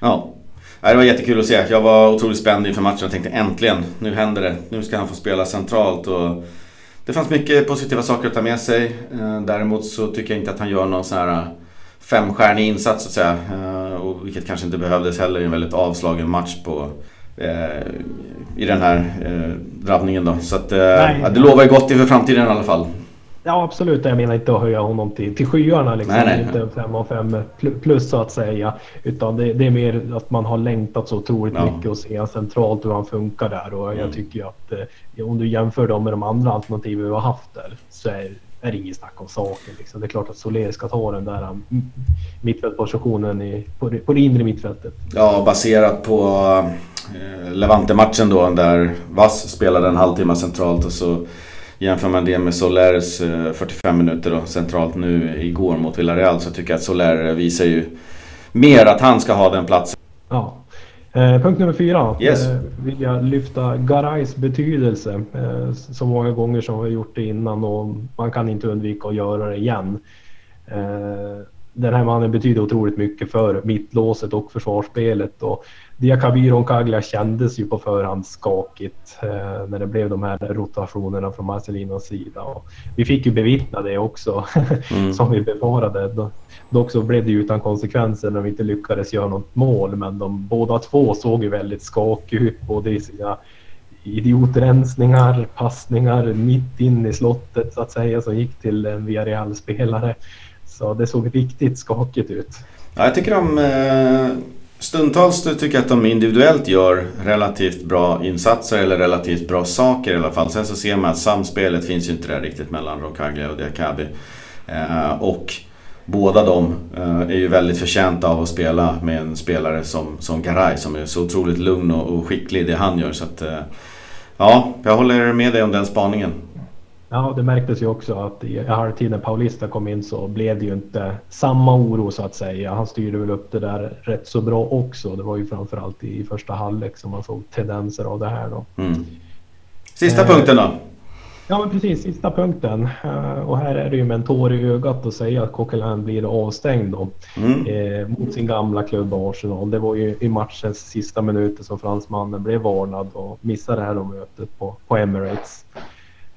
S1: Ja, det var jättekul att se. Jag var otroligt spänd inför matchen och tänkte äntligen, nu händer det. Nu ska han få spela centralt. Och det fanns mycket positiva saker att ta med sig. Eh, däremot så tycker jag inte att han gör någon sån här eh, femstjärnig insats så att säga. Eh, och vilket kanske inte behövdes heller i en väldigt avslagen match på i den här drabbningen då. Så att, det lovar ju gott inför framtiden i alla fall.
S2: Ja absolut, jag menar inte att höja honom till, till skyarna liksom. Nej, nej. Inte en 5 av 5 plus så att säga. Utan det, det, är mer att man har längtat så otroligt ja. mycket och se centralt hur han funkar där. Och mm. jag tycker att eh, om du jämför dem med de andra alternativen vi har haft där så är, är det inget snack om saken. Liksom. Det är klart att Soler ska ta den där mm, mittfältpositionen i, på, det, på det inre mittfältet.
S1: Ja, baserat på eh, Levante-matchen då där Vass spelade en halvtimme centralt och så Jämför man det med Solares 45 eh, minuter då, centralt nu igår mot Villarreal så tycker jag att Soler visar ju mer att han ska ha den platsen.
S2: Ja. Eh, punkt nummer fyra. Yes. Eh, vill jag lyfta Garays betydelse. Eh, så många gånger som vi har gjort det innan och man kan inte undvika att göra det igen. Eh, den här mannen betyder otroligt mycket för mittlåset och försvarsspelet. Och Diakabir och Kaglia kändes ju på förhand skakigt eh, när det blev de här rotationerna från Marcelinos sida. Och vi fick ju bevittna det också, mm. som vi befarade. Dock så blev det ju utan konsekvenser när vi inte lyckades göra något mål, men de båda två såg ju väldigt skakiga ut, både i sina idiotrensningar, passningar mitt in i slottet så att säga, som gick till en Villarreal-spelare. Så det såg riktigt skakigt ut.
S1: Ja, jag tycker de eh, stundtals tycker jag att de individuellt gör relativt bra insatser eller relativt bra saker i alla fall. Sen så ser man att samspelet finns ju inte där riktigt mellan Rokaglia och Diakabi. Eh, och båda de eh, är ju väldigt förtjänta av att spela med en spelare som, som Garay som är så otroligt lugn och, och skicklig i det han gör. Så att, eh, ja, jag håller med dig om den spaningen.
S2: Ja, det märktes ju också att i halvtid när Paulista kom in så blev det ju inte samma oro så att säga. Han styrde väl upp det där rätt så bra också. Det var ju framförallt i första halvlek som man såg tendenser av det här då. Mm.
S1: Sista eh, punkten då?
S2: Ja men precis, sista punkten. Uh, och här är det ju med en tår i ögat att säga att Coquelin blir avstängd då. Mm. Eh, mot sin gamla klubb Arsenal. Det var ju i matchens sista minuter som fransmannen blev varnad och missade det här mötet på, på Emirates.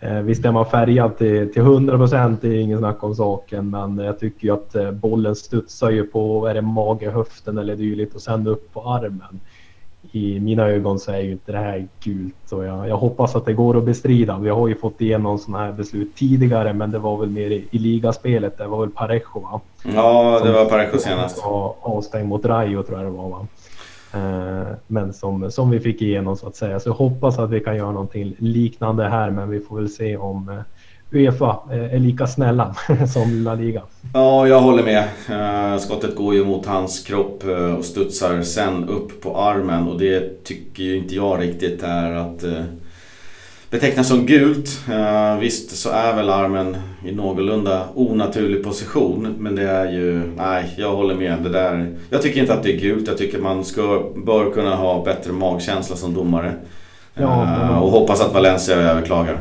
S2: Eh, visst är man färgad till, till 100 procent, det är ingen snack om saken, men jag tycker ju att eh, bollen studsar ju på, är det mage, höften eller dylikt och sen upp på armen i mina ögon så är ju inte det här gult och jag, jag hoppas att det går att bestrida. Vi har ju fått igenom sådana här beslut tidigare men det var väl mer i, i ligaspelet. Det var väl Parejo va?
S1: Ja, det var Parejo senast.
S2: Avstängd mot Rayo tror jag det var va? Eh, men som, som vi fick igenom så att säga. Så jag hoppas att vi kan göra någonting liknande här men vi får väl se om eh, Uefa eh, är lika snälla som La Liga.
S1: Ja, jag håller med. Eh, skottet går ju mot hans kropp eh, och studsar sen upp på armen och det tycker ju inte jag riktigt är att eh, betecknas som gult. Visst så är väl armen i någorlunda onaturlig position men det är ju, nej jag håller med. Det där, jag tycker inte att det är gult. Jag tycker man ska, bör kunna ha bättre magkänsla som domare. Ja, och hoppas att Valencia överklagar.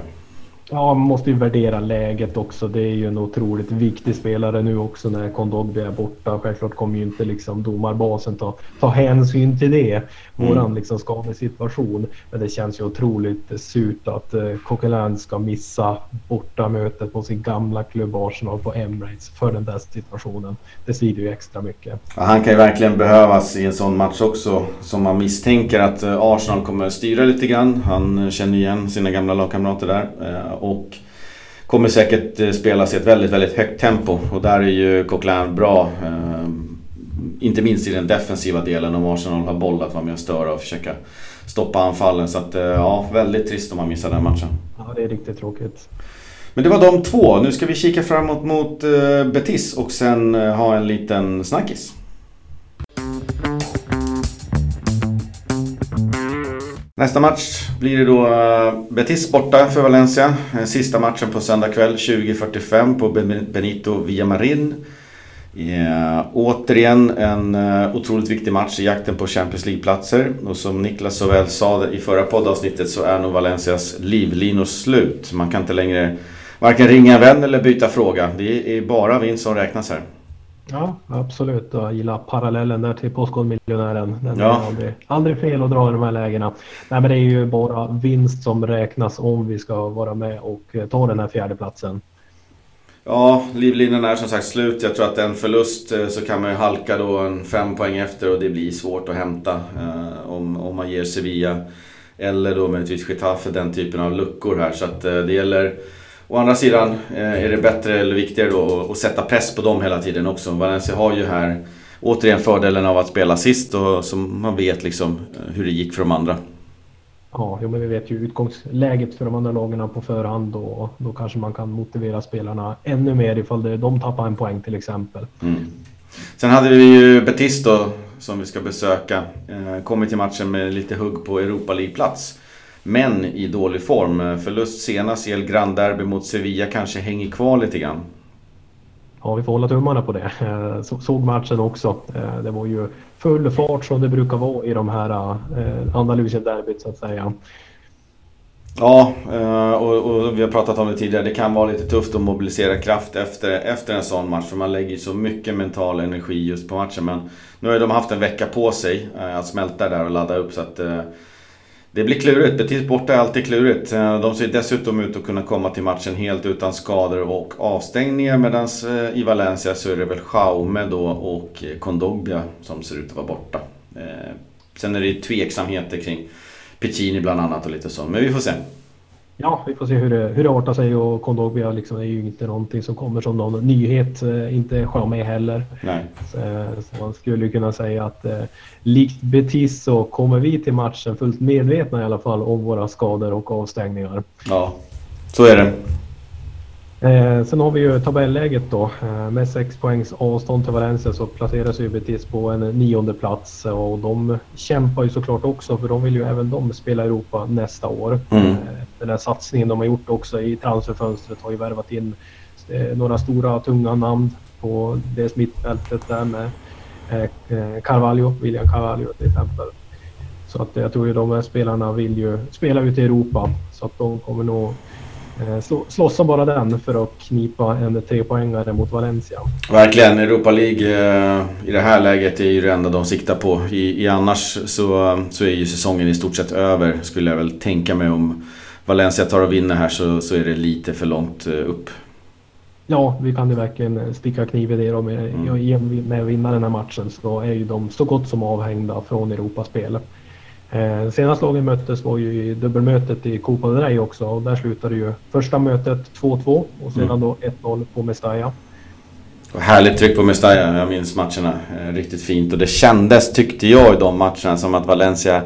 S2: Ja, man måste ju värdera läget också. Det är ju en otroligt viktig spelare nu också när Kondogbi är borta. Självklart kommer ju inte liksom domarbasen ta, ta hänsyn till det, våran mm. liksom skadesituation. Men det känns ju otroligt surt att eh, Coquelin ska missa bortamötet på sin gamla klubb Arsenal på Emirates för den där situationen. Det svider ju extra mycket.
S1: Ja, han kan ju verkligen behövas i en sån match också som man misstänker att eh, Arsenal kommer styra lite grann. Han känner igen sina gamla lagkamrater där eh, och kommer säkert eh, spelas i ett väldigt, väldigt högt tempo och där är ju Coquelin bra. Eh, inte minst i den defensiva delen om Arsenal har boll att vara med och störa och försöka stoppa anfallen. Så att eh, ja, väldigt trist om man missar den matchen.
S2: Ja, det är riktigt tråkigt.
S1: Men det var de två. Nu ska vi kika framåt mot Betis och sen ha en liten snackis. Nästa match blir det då eh, Betis borta för Valencia. Eh, sista matchen på söndag kväll 20.45 på Benito Villamarin. Yeah. Återigen en eh, otroligt viktig match i jakten på Champions League-platser. Och som Niklas så väl sa i förra poddavsnittet så är nog Valencias livlinor slut. Man kan inte längre varken ringa en vän eller byta fråga. Det är bara vinst som räknas här.
S2: Ja, absolut. Jag gillar parallellen där till Postkodmiljonären. Den ja. är aldrig, aldrig fel att dra i de här lägena. Nej, men det är ju bara vinst som räknas om vi ska vara med och eh, ta den här fjärde platsen.
S1: Ja, livlinan är som sagt slut. Jag tror att en förlust eh, så kan man ju halka då en fem poäng efter och det blir svårt att hämta eh, om, om man ger Sevilla eller då möjligtvis Getafe den typen av luckor här. Så att eh, det gäller Å andra sidan eh, är det bättre eller viktigare då att sätta press på dem hela tiden också. Valencia har ju här återigen fördelen av att spela sist och så man vet liksom eh, hur det gick för de andra.
S2: Ja, men vi vet ju utgångsläget för de andra lagen på förhand och då kanske man kan motivera spelarna ännu mer ifall de tappar en poäng till exempel. Mm.
S1: Sen hade vi ju Betis då som vi ska besöka. Eh, kommit till matchen med lite hugg på Europa League-plats. Men i dålig form. Förlust senast i El Grand Derby mot Sevilla kanske hänger kvar lite grann.
S2: Ja, vi får hålla tummarna på det. Eh, såg matchen också. Eh, det var ju full fart som det brukar vara i de här eh, Andalusien-derbyt så att säga.
S1: Ja, och, och, vi har pratat om det tidigare. Det kan vara lite tufft att mobilisera kraft efter, efter en sån match. För man lägger så mycket mental energi just på matchen. Men nu har de haft en vecka på sig att smälta där och ladda upp. Så att det blir klurigt. Betis borta är alltid klurigt. Eh, de ser dessutom ut att kunna komma till matchen helt utan skador och avstängningar. Medan eh, i Valencia så är det väl Jaume då och eh, Kondogbia som ser ut att vara borta. Sen är det tveksamheter kring Piccini bland annat och lite så. Men vi får se.
S2: Ja, vi får se hur det, hur det artar sig och Kondogbia liksom är ju inte någonting som kommer som någon nyhet. Eh, inte Chamé heller.
S1: Nej.
S2: Så, så, man skulle kunna säga att eh, likt Betis så kommer vi till matchen fullt medvetna i alla fall om våra skador och avstängningar.
S1: Ja, så är det.
S2: Eh, sen har vi ju tabelläget då. Eh, med 6 poängs avstånd till Valencia så placerar sig Betis på en nionde plats och de kämpar ju såklart också för de vill ju även de spela Europa nästa år. Mm. Eh, den här satsningen de har gjort också i transferfönstret har ju värvat in eh, några stora tunga namn på det mittfältet där med eh, Carvalho, William Carvalho till exempel. Så att jag tror ju de här spelarna vill ju spela ut i Europa så att de kommer nog Eh, slå, slåssa bara den för att knipa en trepoängare mot Valencia.
S1: Verkligen, Europa League eh, i det här läget är ju det enda de siktar på. I, i annars så, så är ju säsongen i stort sett över skulle jag väl tänka mig om Valencia tar och vinner här så, så är det lite för långt eh, upp.
S2: Ja, vi kan ju verkligen sticka kniv i det då. Med, mm. med att vinna den här matchen så är ju de så gott som avhängda från Europaspel. Eh, senast lagen möttes var ju i dubbelmötet i Copa del Rey också och där slutade ju första mötet 2-2 och sedan mm. då 1-0 på Mestalla.
S1: Och härligt tryck på Mestalla, jag minns matcherna eh, riktigt fint och det kändes tyckte jag i de matcherna som att Valencia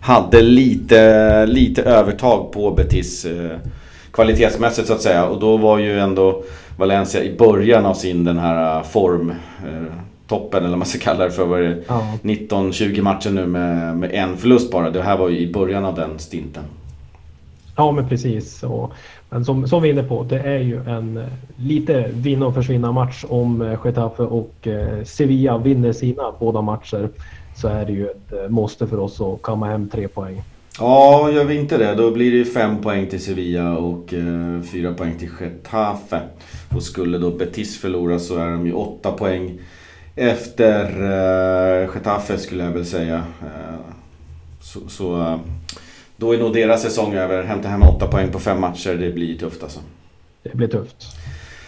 S1: hade lite, lite övertag på Betis eh, kvalitetsmässigt så att säga och då var ju ändå Valencia i början av sin den här eh, form eh, toppen eller vad man ska kalla det för. Var det ja. 19-20 matcher nu med, med en förlust bara. Det här var ju i början av den stinten.
S2: Ja men precis. Och, men som, som vi är inne på, det är ju en eh, lite vinna och försvinna match om eh, Getafe och eh, Sevilla vinner sina båda matcher. Så är det ju ett måste för oss att kamma hem tre poäng.
S1: Ja, gör vi inte det då blir det fem poäng till Sevilla och eh, fyra poäng till Getafe. Och skulle då Betis förlora så är de ju åtta poäng efter eh, Getafe skulle jag väl säga. Eh, så, så eh, då är nog deras säsong över. Hämta hem åtta poäng på fem matcher, det blir tufft alltså.
S2: Det blir tufft.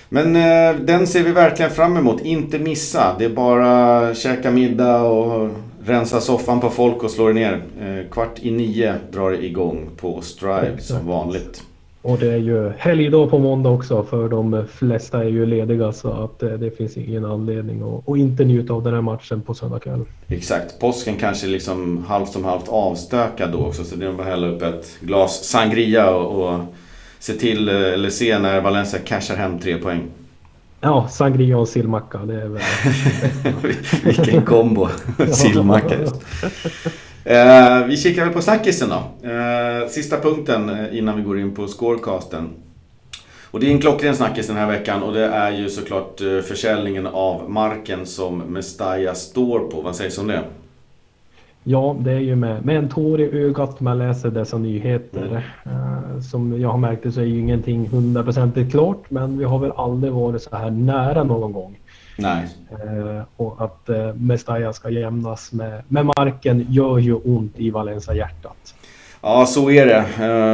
S1: Men eh, den ser vi verkligen fram emot. Inte missa. Det är bara käka middag och rensa soffan på folk och slå det ner. Eh, kvart i nio drar det igång på Strive som vanligt.
S2: Och det är ju helgdag på måndag också för de flesta är ju lediga så att det, det finns ingen anledning att, att inte njuta av den här matchen på söndag kväll.
S1: Exakt, påsken kanske liksom halvt som halvt avstökad då också så det är bara att hälla upp ett glas sangria och, och se till, eller se när Valencia cashar hem tre poäng.
S2: Ja, sangria och sillmacka, det är väl...
S1: Vilken kombo! sillmacka Eh, vi kikar väl på snackisen då. Eh, sista punkten eh, innan vi går in på scorecasten. Och det är en klockren snackis den här veckan och det är ju såklart eh, försäljningen av marken som Mestalla står på. Vad sägs om det?
S2: Ja, det är ju med, med en tår i ögat man läser dessa nyheter. Uh, som jag har märkt det så är ju ingenting hundraprocentigt klart men vi har väl aldrig varit så här nära någon gång.
S1: Nej.
S2: Uh, och att uh, Mestalla ska jämnas med, med marken gör ju ont i Valencia-hjärtat.
S1: Ja, så är det.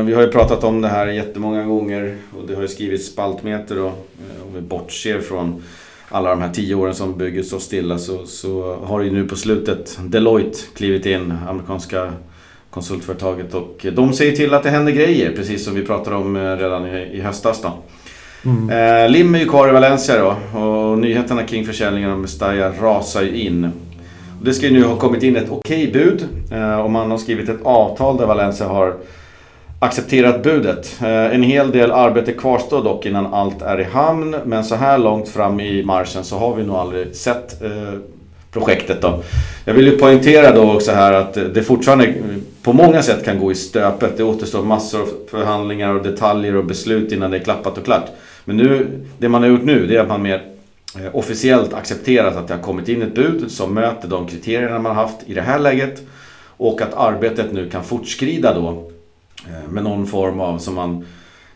S1: Vi har ju pratat om det här jättemånga gånger och det har ju skrivits spaltmeter och om vi bortser från alla de här tio åren som bygget står stilla så, så har ju nu på slutet Deloitte klivit in, amerikanska konsultföretaget och de säger till att det händer grejer precis som vi pratade om eh, redan i, höstas då. Mm. Eh, Lim är ju kvar i Valencia då och nyheterna kring försäljningen av Mestalla rasar ju in. Det ska ju nu ha kommit in ett okej bud eh, och man har skrivit ett avtal där Valencia har accepterat budet. Eh, en hel del arbete kvarstår dock innan allt är i hamn. Men så här långt fram i marschen så har vi nog aldrig sett eh, projektet då. Jag vill ju poängtera då också här att det fortfarande på många sätt kan gå i stöpet. Det återstår massor av förhandlingar och detaljer och beslut innan det är klappat och klart. Men nu, det man har gjort nu det är att man mer eh, officiellt accepterat att det har kommit in ett bud som möter de kriterierna man haft i det här läget. Och att arbetet nu kan fortskrida då med någon form av, som man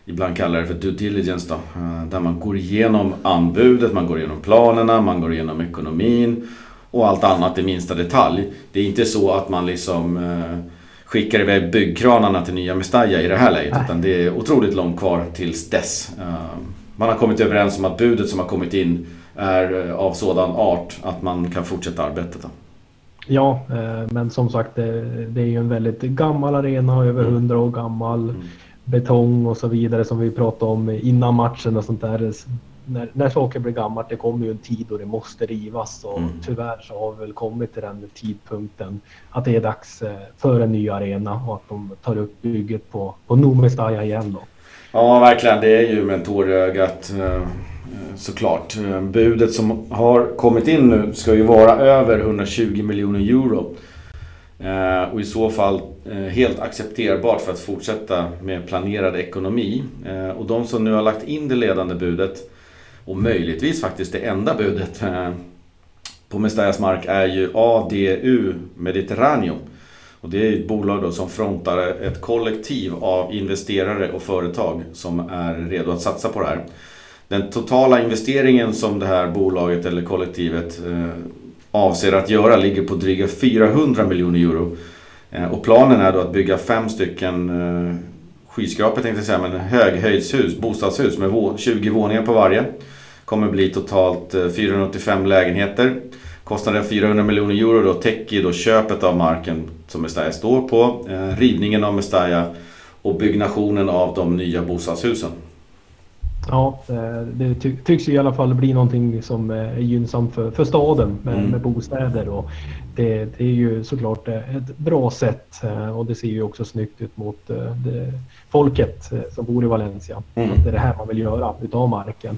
S1: ibland kallar det för due diligence då. Eh, där man går igenom anbudet, man går igenom planerna, man går igenom ekonomin och allt annat i minsta detalj. Det är inte så att man liksom eh, skickar iväg byggkranarna till nya Mestalla i det här läget. Utan det är otroligt långt kvar tills dess. Man har kommit överens om att budet som har kommit in är av sådan art att man kan fortsätta arbetet.
S2: Ja, eh, men som sagt det, är ju en väldigt gammal arena, över mm. hundra år gammal. Mm. Betong och så vidare som vi pratade om innan matchen och sånt där. När, när saker blir gammalt, det kommer ju en tid då det måste rivas och mm. tyvärr så har vi väl kommit till den tidpunkten att det är dags eh, för en ny arena och att de tar upp bygget på, på Nomestaja igen då.
S1: Ja, verkligen. Det är ju med tår Eh, såklart. Eh, budet som har kommit in nu ska ju vara över 120 miljoner euro. Eh, och i så fall helt accepterbart för att fortsätta med planerad ekonomi. Och de som nu har lagt in det ledande budet och möjligtvis faktiskt det enda budet på Mestallas mark är ju ADU Mediterraneo. Och det är ett bolag då som frontar ett kollektiv av investerare och företag som är redo att satsa på det här. Den totala investeringen som det här bolaget eller kollektivet eh, avser att göra ligger på dryga 400 miljoner euro. Eh, och planen är då att bygga fem stycken eh, skyskrapor tänkte jag säga, men höghöjdshus, bostadshus med 20 våningar på varje. Kommer bli totalt 485 lägenheter. Kostnaden 400 miljoner euro då täcker då köpet av marken som Mestalla står på, rivningen av Mestalla och byggnationen av de nya bostadshusen.
S2: Ja, det ty tycks i alla fall bli någonting som är gynnsamt för, för staden med, mm. med bostäder. Och det, det, är ju såklart ett bra sätt eh, och det ser ju också snyggt ut mot eh, det, folket eh, som bor i Valencia. Mm. Det är det här man vill göra utav marken.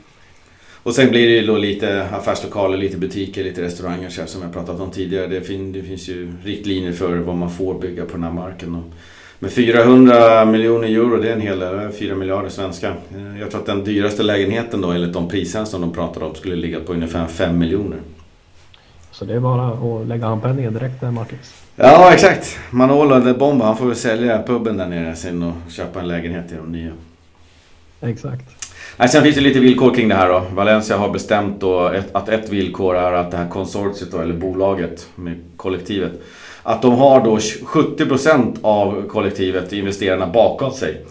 S1: Och sen blir det ju då lite affärslokaler, lite butiker, lite restauranger som jag pratat om tidigare. Det, fin det finns ju riktlinjer för vad man får bygga på den här marken. Och med 400 miljoner euro, det är en hel del, 4 miljarder svenska. Eh, jag tror att den dyraste lägenheten då enligt de priserna som de pratade om skulle ligga på ungefär 5 miljoner.
S2: Så det är bara att lägga handpenningen direkt där Marcus?
S1: Ja exakt. Manolo eller Bomba han får väl sälja puben där nere sen och köpa en lägenhet i de nya.
S2: Exakt.
S1: Nej, sen finns det lite villkor kring det här då. Valencia har bestämt då ett, att ett villkor är att det här konsortiet då, eller bolaget med kollektivet att de har då 70% av kollektivet, investerarna bakom sig.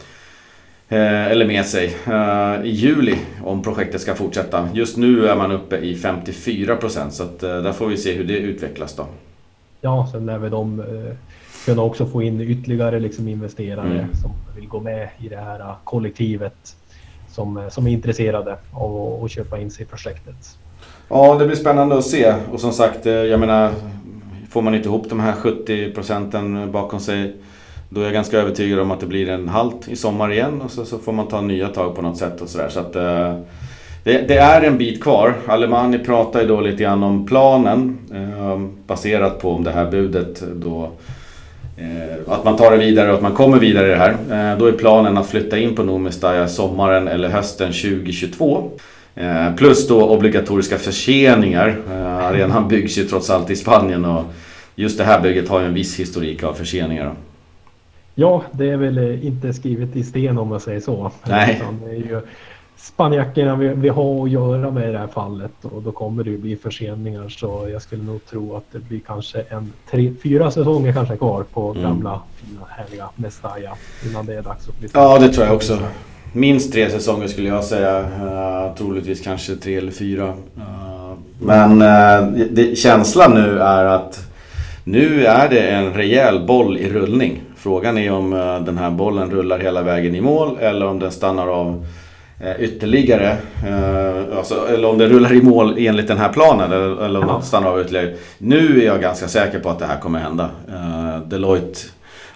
S1: Eh, eller med sig. Eh, I juli om projektet ska fortsätta. Just nu är man uppe i 54% så att, eh, där får vi se hur det utvecklas då.
S2: Ja, sen lär vi de eh, kunna också få in ytterligare liksom investerare mm. som vill gå med i det här kollektivet som, som är intresserade av att köpa in sig i projektet.
S1: Ja, det blir spännande att se. Och som sagt, jag menar Får man inte ihop de här 70 procenten bakom sig då är jag ganska övertygad om att det blir en halt i sommar igen och så, så får man ta nya tag på något sätt och sådär. Så att, eh, det, det, är en bit kvar. Alemani pratar ju då lite grann om planen eh, baserat på om det här budet då eh, att man tar det vidare och att man kommer vidare i det här. Eh, då är planen att flytta in på Nomestaja sommaren eller hösten 2022. Eh, plus då obligatoriska förseningar. Eh, arenan byggs ju trots allt i Spanien och just det här bygget har ju en viss historik av förseningar.
S2: Ja, det är väl eh, inte skrivet i sten om man säger så.
S1: Nej.
S2: Det är ju spanjackerna vi, vi har att göra med i det här fallet och då kommer det ju bli förseningar så jag skulle nog tro att det blir kanske en tre, fyra säsonger kanske kvar på mm. gamla fina härliga Mestalla innan det är dags att flytta.
S1: Ja, det tror jag också. Minst tre säsonger skulle jag säga. Uh, troligtvis kanske tre eller fyra. Uh, men uh, det, känslan nu är att nu är det en rejäl boll i rullning. Frågan är om den här bollen rullar hela vägen i mål eller om den stannar av ytterligare. Alltså, eller om den rullar i mål enligt den här planen eller, eller om den stannar av ytterligare. Nu är jag ganska säker på att det här kommer hända. Deloitte,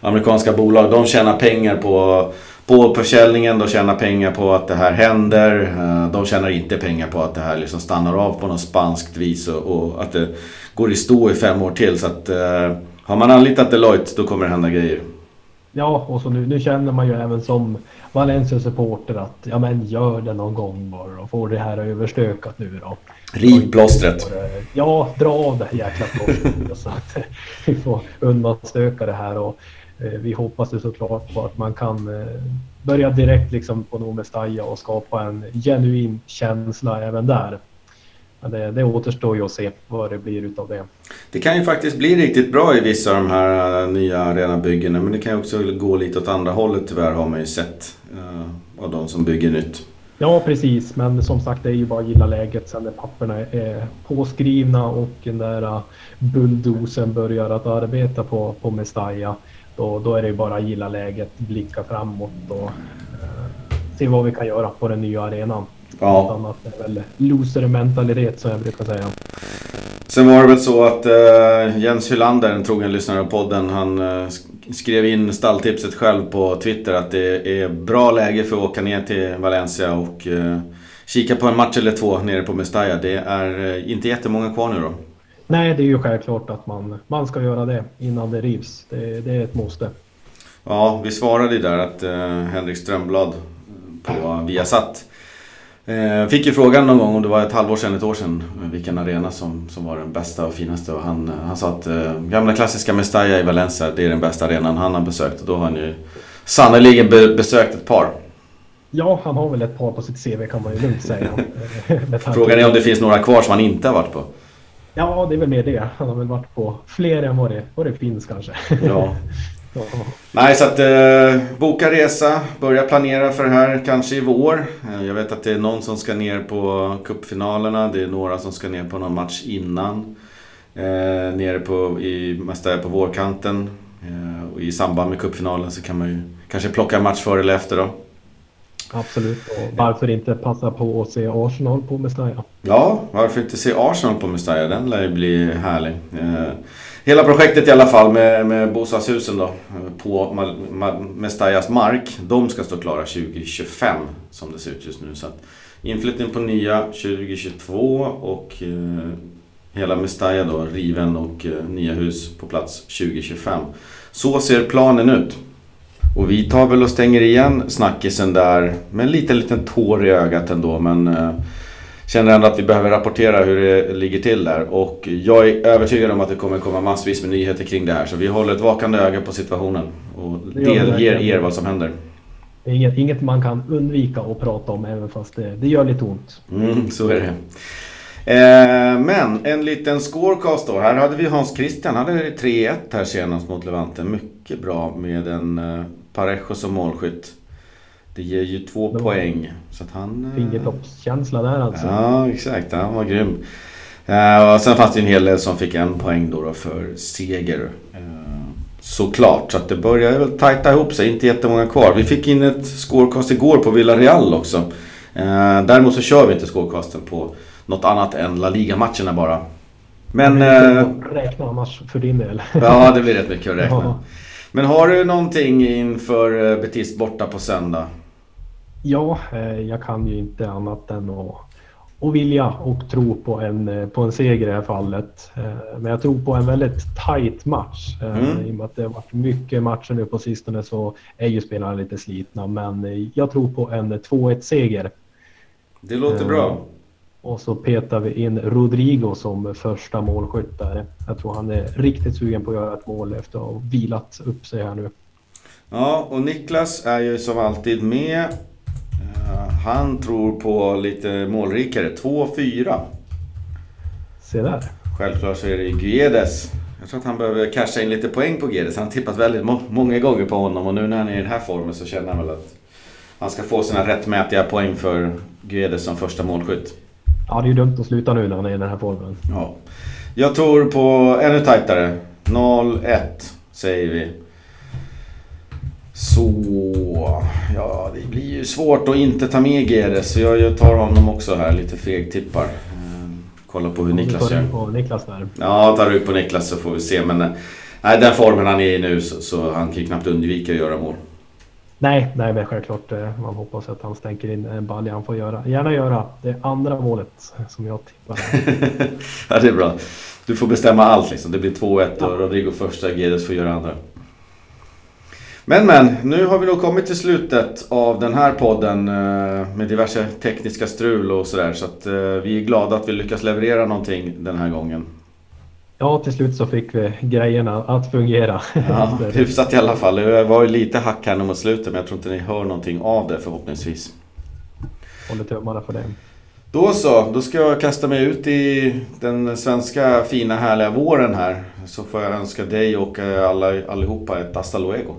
S1: amerikanska bolag, de tjänar pengar på på försäljningen, de tjänar pengar på att det här händer. Eh, de tjänar inte pengar på att det här liksom stannar av på något spanskt vis och, och att det går i stå i fem år till. Så att uh, har man anlitat Deloitte då kommer det hända grejer.
S2: Ja, och så nu, nu känner man ju även som Valencia-supporter att ja men gör det någon gång bara och få det här överstökat nu då.
S1: Riv plåstret.
S2: Ja, dra av det här jäkla plåstret så att vi får undanstöka det här. Och Eh, vi hoppas ju såklart på att man kan eh, börja direkt liksom på Nomestaja och skapa en genuin känsla även där. Men det, det återstår ju att se vad det blir utav det.
S1: Det kan ju faktiskt bli riktigt bra i vissa av de här eh, nya arenabyggena men det kan ju också gå lite åt andra hållet tyvärr har man ju sett av de som bygger nytt.
S2: Ja precis men som sagt det är ju bara att gilla läget sen när papperna är påskrivna och den där bulldosen börjar att arbeta på, på Mestalla. Då, då är det bara att gilla läget, blicka framåt och eh, se vad vi kan göra på den nya arenan. Ja. Annat är väl loser-mentalitet som jag brukar säga.
S1: Sen var det väl så att uh, Jens Hylander, en trogen lyssnare av podden, han uh, skrev in stalltipset själv på Twitter att det är bra läge för att åka ner till Valencia och uh, kika på en match eller två nere på Mestalla. Det är inte jättemånga kvar nu då.
S2: Nej, det är ju självklart att man, man ska göra det innan det rivs. Det, det är ett måste.
S1: Ja, vi svarade ju där att eh, Henrik Strömblad på Viasat Eh, fick ju frågan någon gång om det var ett halvår sedan, ett år sedan, vilken arena som, som var den bästa och finaste. Och han, han sa att eh, gamla klassiska Mestalla i Valencia, det är den bästa arenan han har besökt. Och då har han ju sannerligen be, besökt ett par.
S2: Ja, han har väl ett par på sitt CV kan man ju lugnt säga.
S1: Frågan är om det finns några kvar som han inte har varit på.
S2: Ja, det är väl mer det. Han har väl varit på fler än vad det, vad det finns kanske.
S1: Ja. Nej, så att eh, boka resa, börja planera för det här kanske i vår. Eh, jag vet att det är någon som ska ner på cupfinalerna. Det är några som ska ner på någon match innan. Eh, nere på, i, mesta på vårkanten. Eh, och I samband med cupfinalen så kan man ju kanske plocka en match före eller efter då.
S2: Absolut, och varför inte passa på att se Arsenal på Mestalla?
S1: Ja, varför inte se Arsenal på Mestalla? Den lär ju bli härlig. Eh, hela projektet i alla fall med, med bostadshusen då eh, på Mestallas mark. De ska stå klara 2025 som det ser ut just nu. Så att inflyttning på nya 2022 och eh, hela Mestalla då riven och eh, nya hus på plats 2025. Så ser planen ut. Och vi tar väl och stänger igen snackisen där med en liten, liten tår i ögat ändå. Men eh, känner ändå att vi behöver rapportera hur det ligger till där. Och jag är övertygad om att det kommer komma massvis med nyheter kring det här. Så vi håller ett vakande öga på situationen och delger er vad som händer.
S2: Det är inget, inget man kan undvika att prata om även fast det, det gör lite ont.
S1: Mm, så är det. Eh, men en liten scorecast då. Här hade vi Hans Christian. Han hade 3-1 här senast mot Levante. Mycket bra med en eh, Parejo som målskytt. Det ger ju två det poäng. Så att han...
S2: Eh, fingertoppskänsla där alltså.
S1: Ja, exakt. Han var grym. Uh, och sen fanns det en hel del som fick en poäng då, då för seger. Uh, såklart, så att det börjar väl tajta ihop sig. Inte jättemånga kvar. Vi fick in ett scorecast igår på Villarreal också. Uh, däremot så kör vi inte scorecasten på något annat än La Liga-matcherna bara.
S2: Men... Eh, räkna annars för din del.
S1: ja, det blir rätt mycket att räkna. Men har du någonting inför eh, Betis borta på söndag?
S2: Ja, eh, jag kan ju inte annat än att och vilja och tro på en, eh, på en seger i det här fallet. Men jag tror på en väldigt tight match. Mm. I och med att det har varit mycket matcher nu på sistone så är ju spelarna lite slitna. Men jag tror på en 2-1 seger.
S1: Det låter bra.
S2: Och så petar vi in Rodrigo som första målskytt där. Jag tror han är riktigt sugen på att göra ett mål efter att ha vilat upp sig här nu.
S1: Ja, och Niklas är ju som alltid med. Eh, han tror på lite målrikare. 2-4.
S2: Se där.
S1: Självklart så är det Guedes. Jag tror att han behöver casha in lite poäng på Guedes. Han har tippat väldigt må många gånger på honom och nu när han är i den här formen så känner han väl att han ska få sina rättmätiga poäng för Guedes som första målskytt.
S2: Ja, det är ju dumt att sluta nu när han är i den här formen.
S1: Ja. Jag tror på ännu tajtare. 0-1 säger vi. Så... Ja, det blir ju svårt att inte ta med Geres. Så jag tar honom också här. Lite fegtippar. Ehm, kolla på hur Niklas
S2: gör. på Niklas där.
S1: Ja, tar du på Niklas så får vi se. Men nej, den formen han är i nu så, så han kan ju knappt undvika att göra mål.
S2: Nej, nej, men självklart. Eh, man hoppas att han stänker in en balja. Han får göra, gärna göra det andra målet som jag tippar.
S1: ja, det är bra. Du får bestämma allt liksom. Det blir 2-1 ja. och Rodrigo första, Gedes får göra andra. Men men, nu har vi nog kommit till slutet av den här podden eh, med diverse tekniska strul och sådär. Så att eh, vi är glada att vi lyckas leverera någonting den här gången.
S2: Ja, till slut så fick vi grejerna att fungera.
S1: Ja, hyfsat i alla fall. Det var ju lite hack här mot slutet men jag tror inte ni hör någonting av det förhoppningsvis.
S2: Håller tummarna för det.
S1: Då så, då ska jag kasta mig ut i den svenska fina härliga våren här. Så får jag önska dig och alla, allihopa ett hasta luego.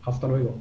S2: Hasta luego.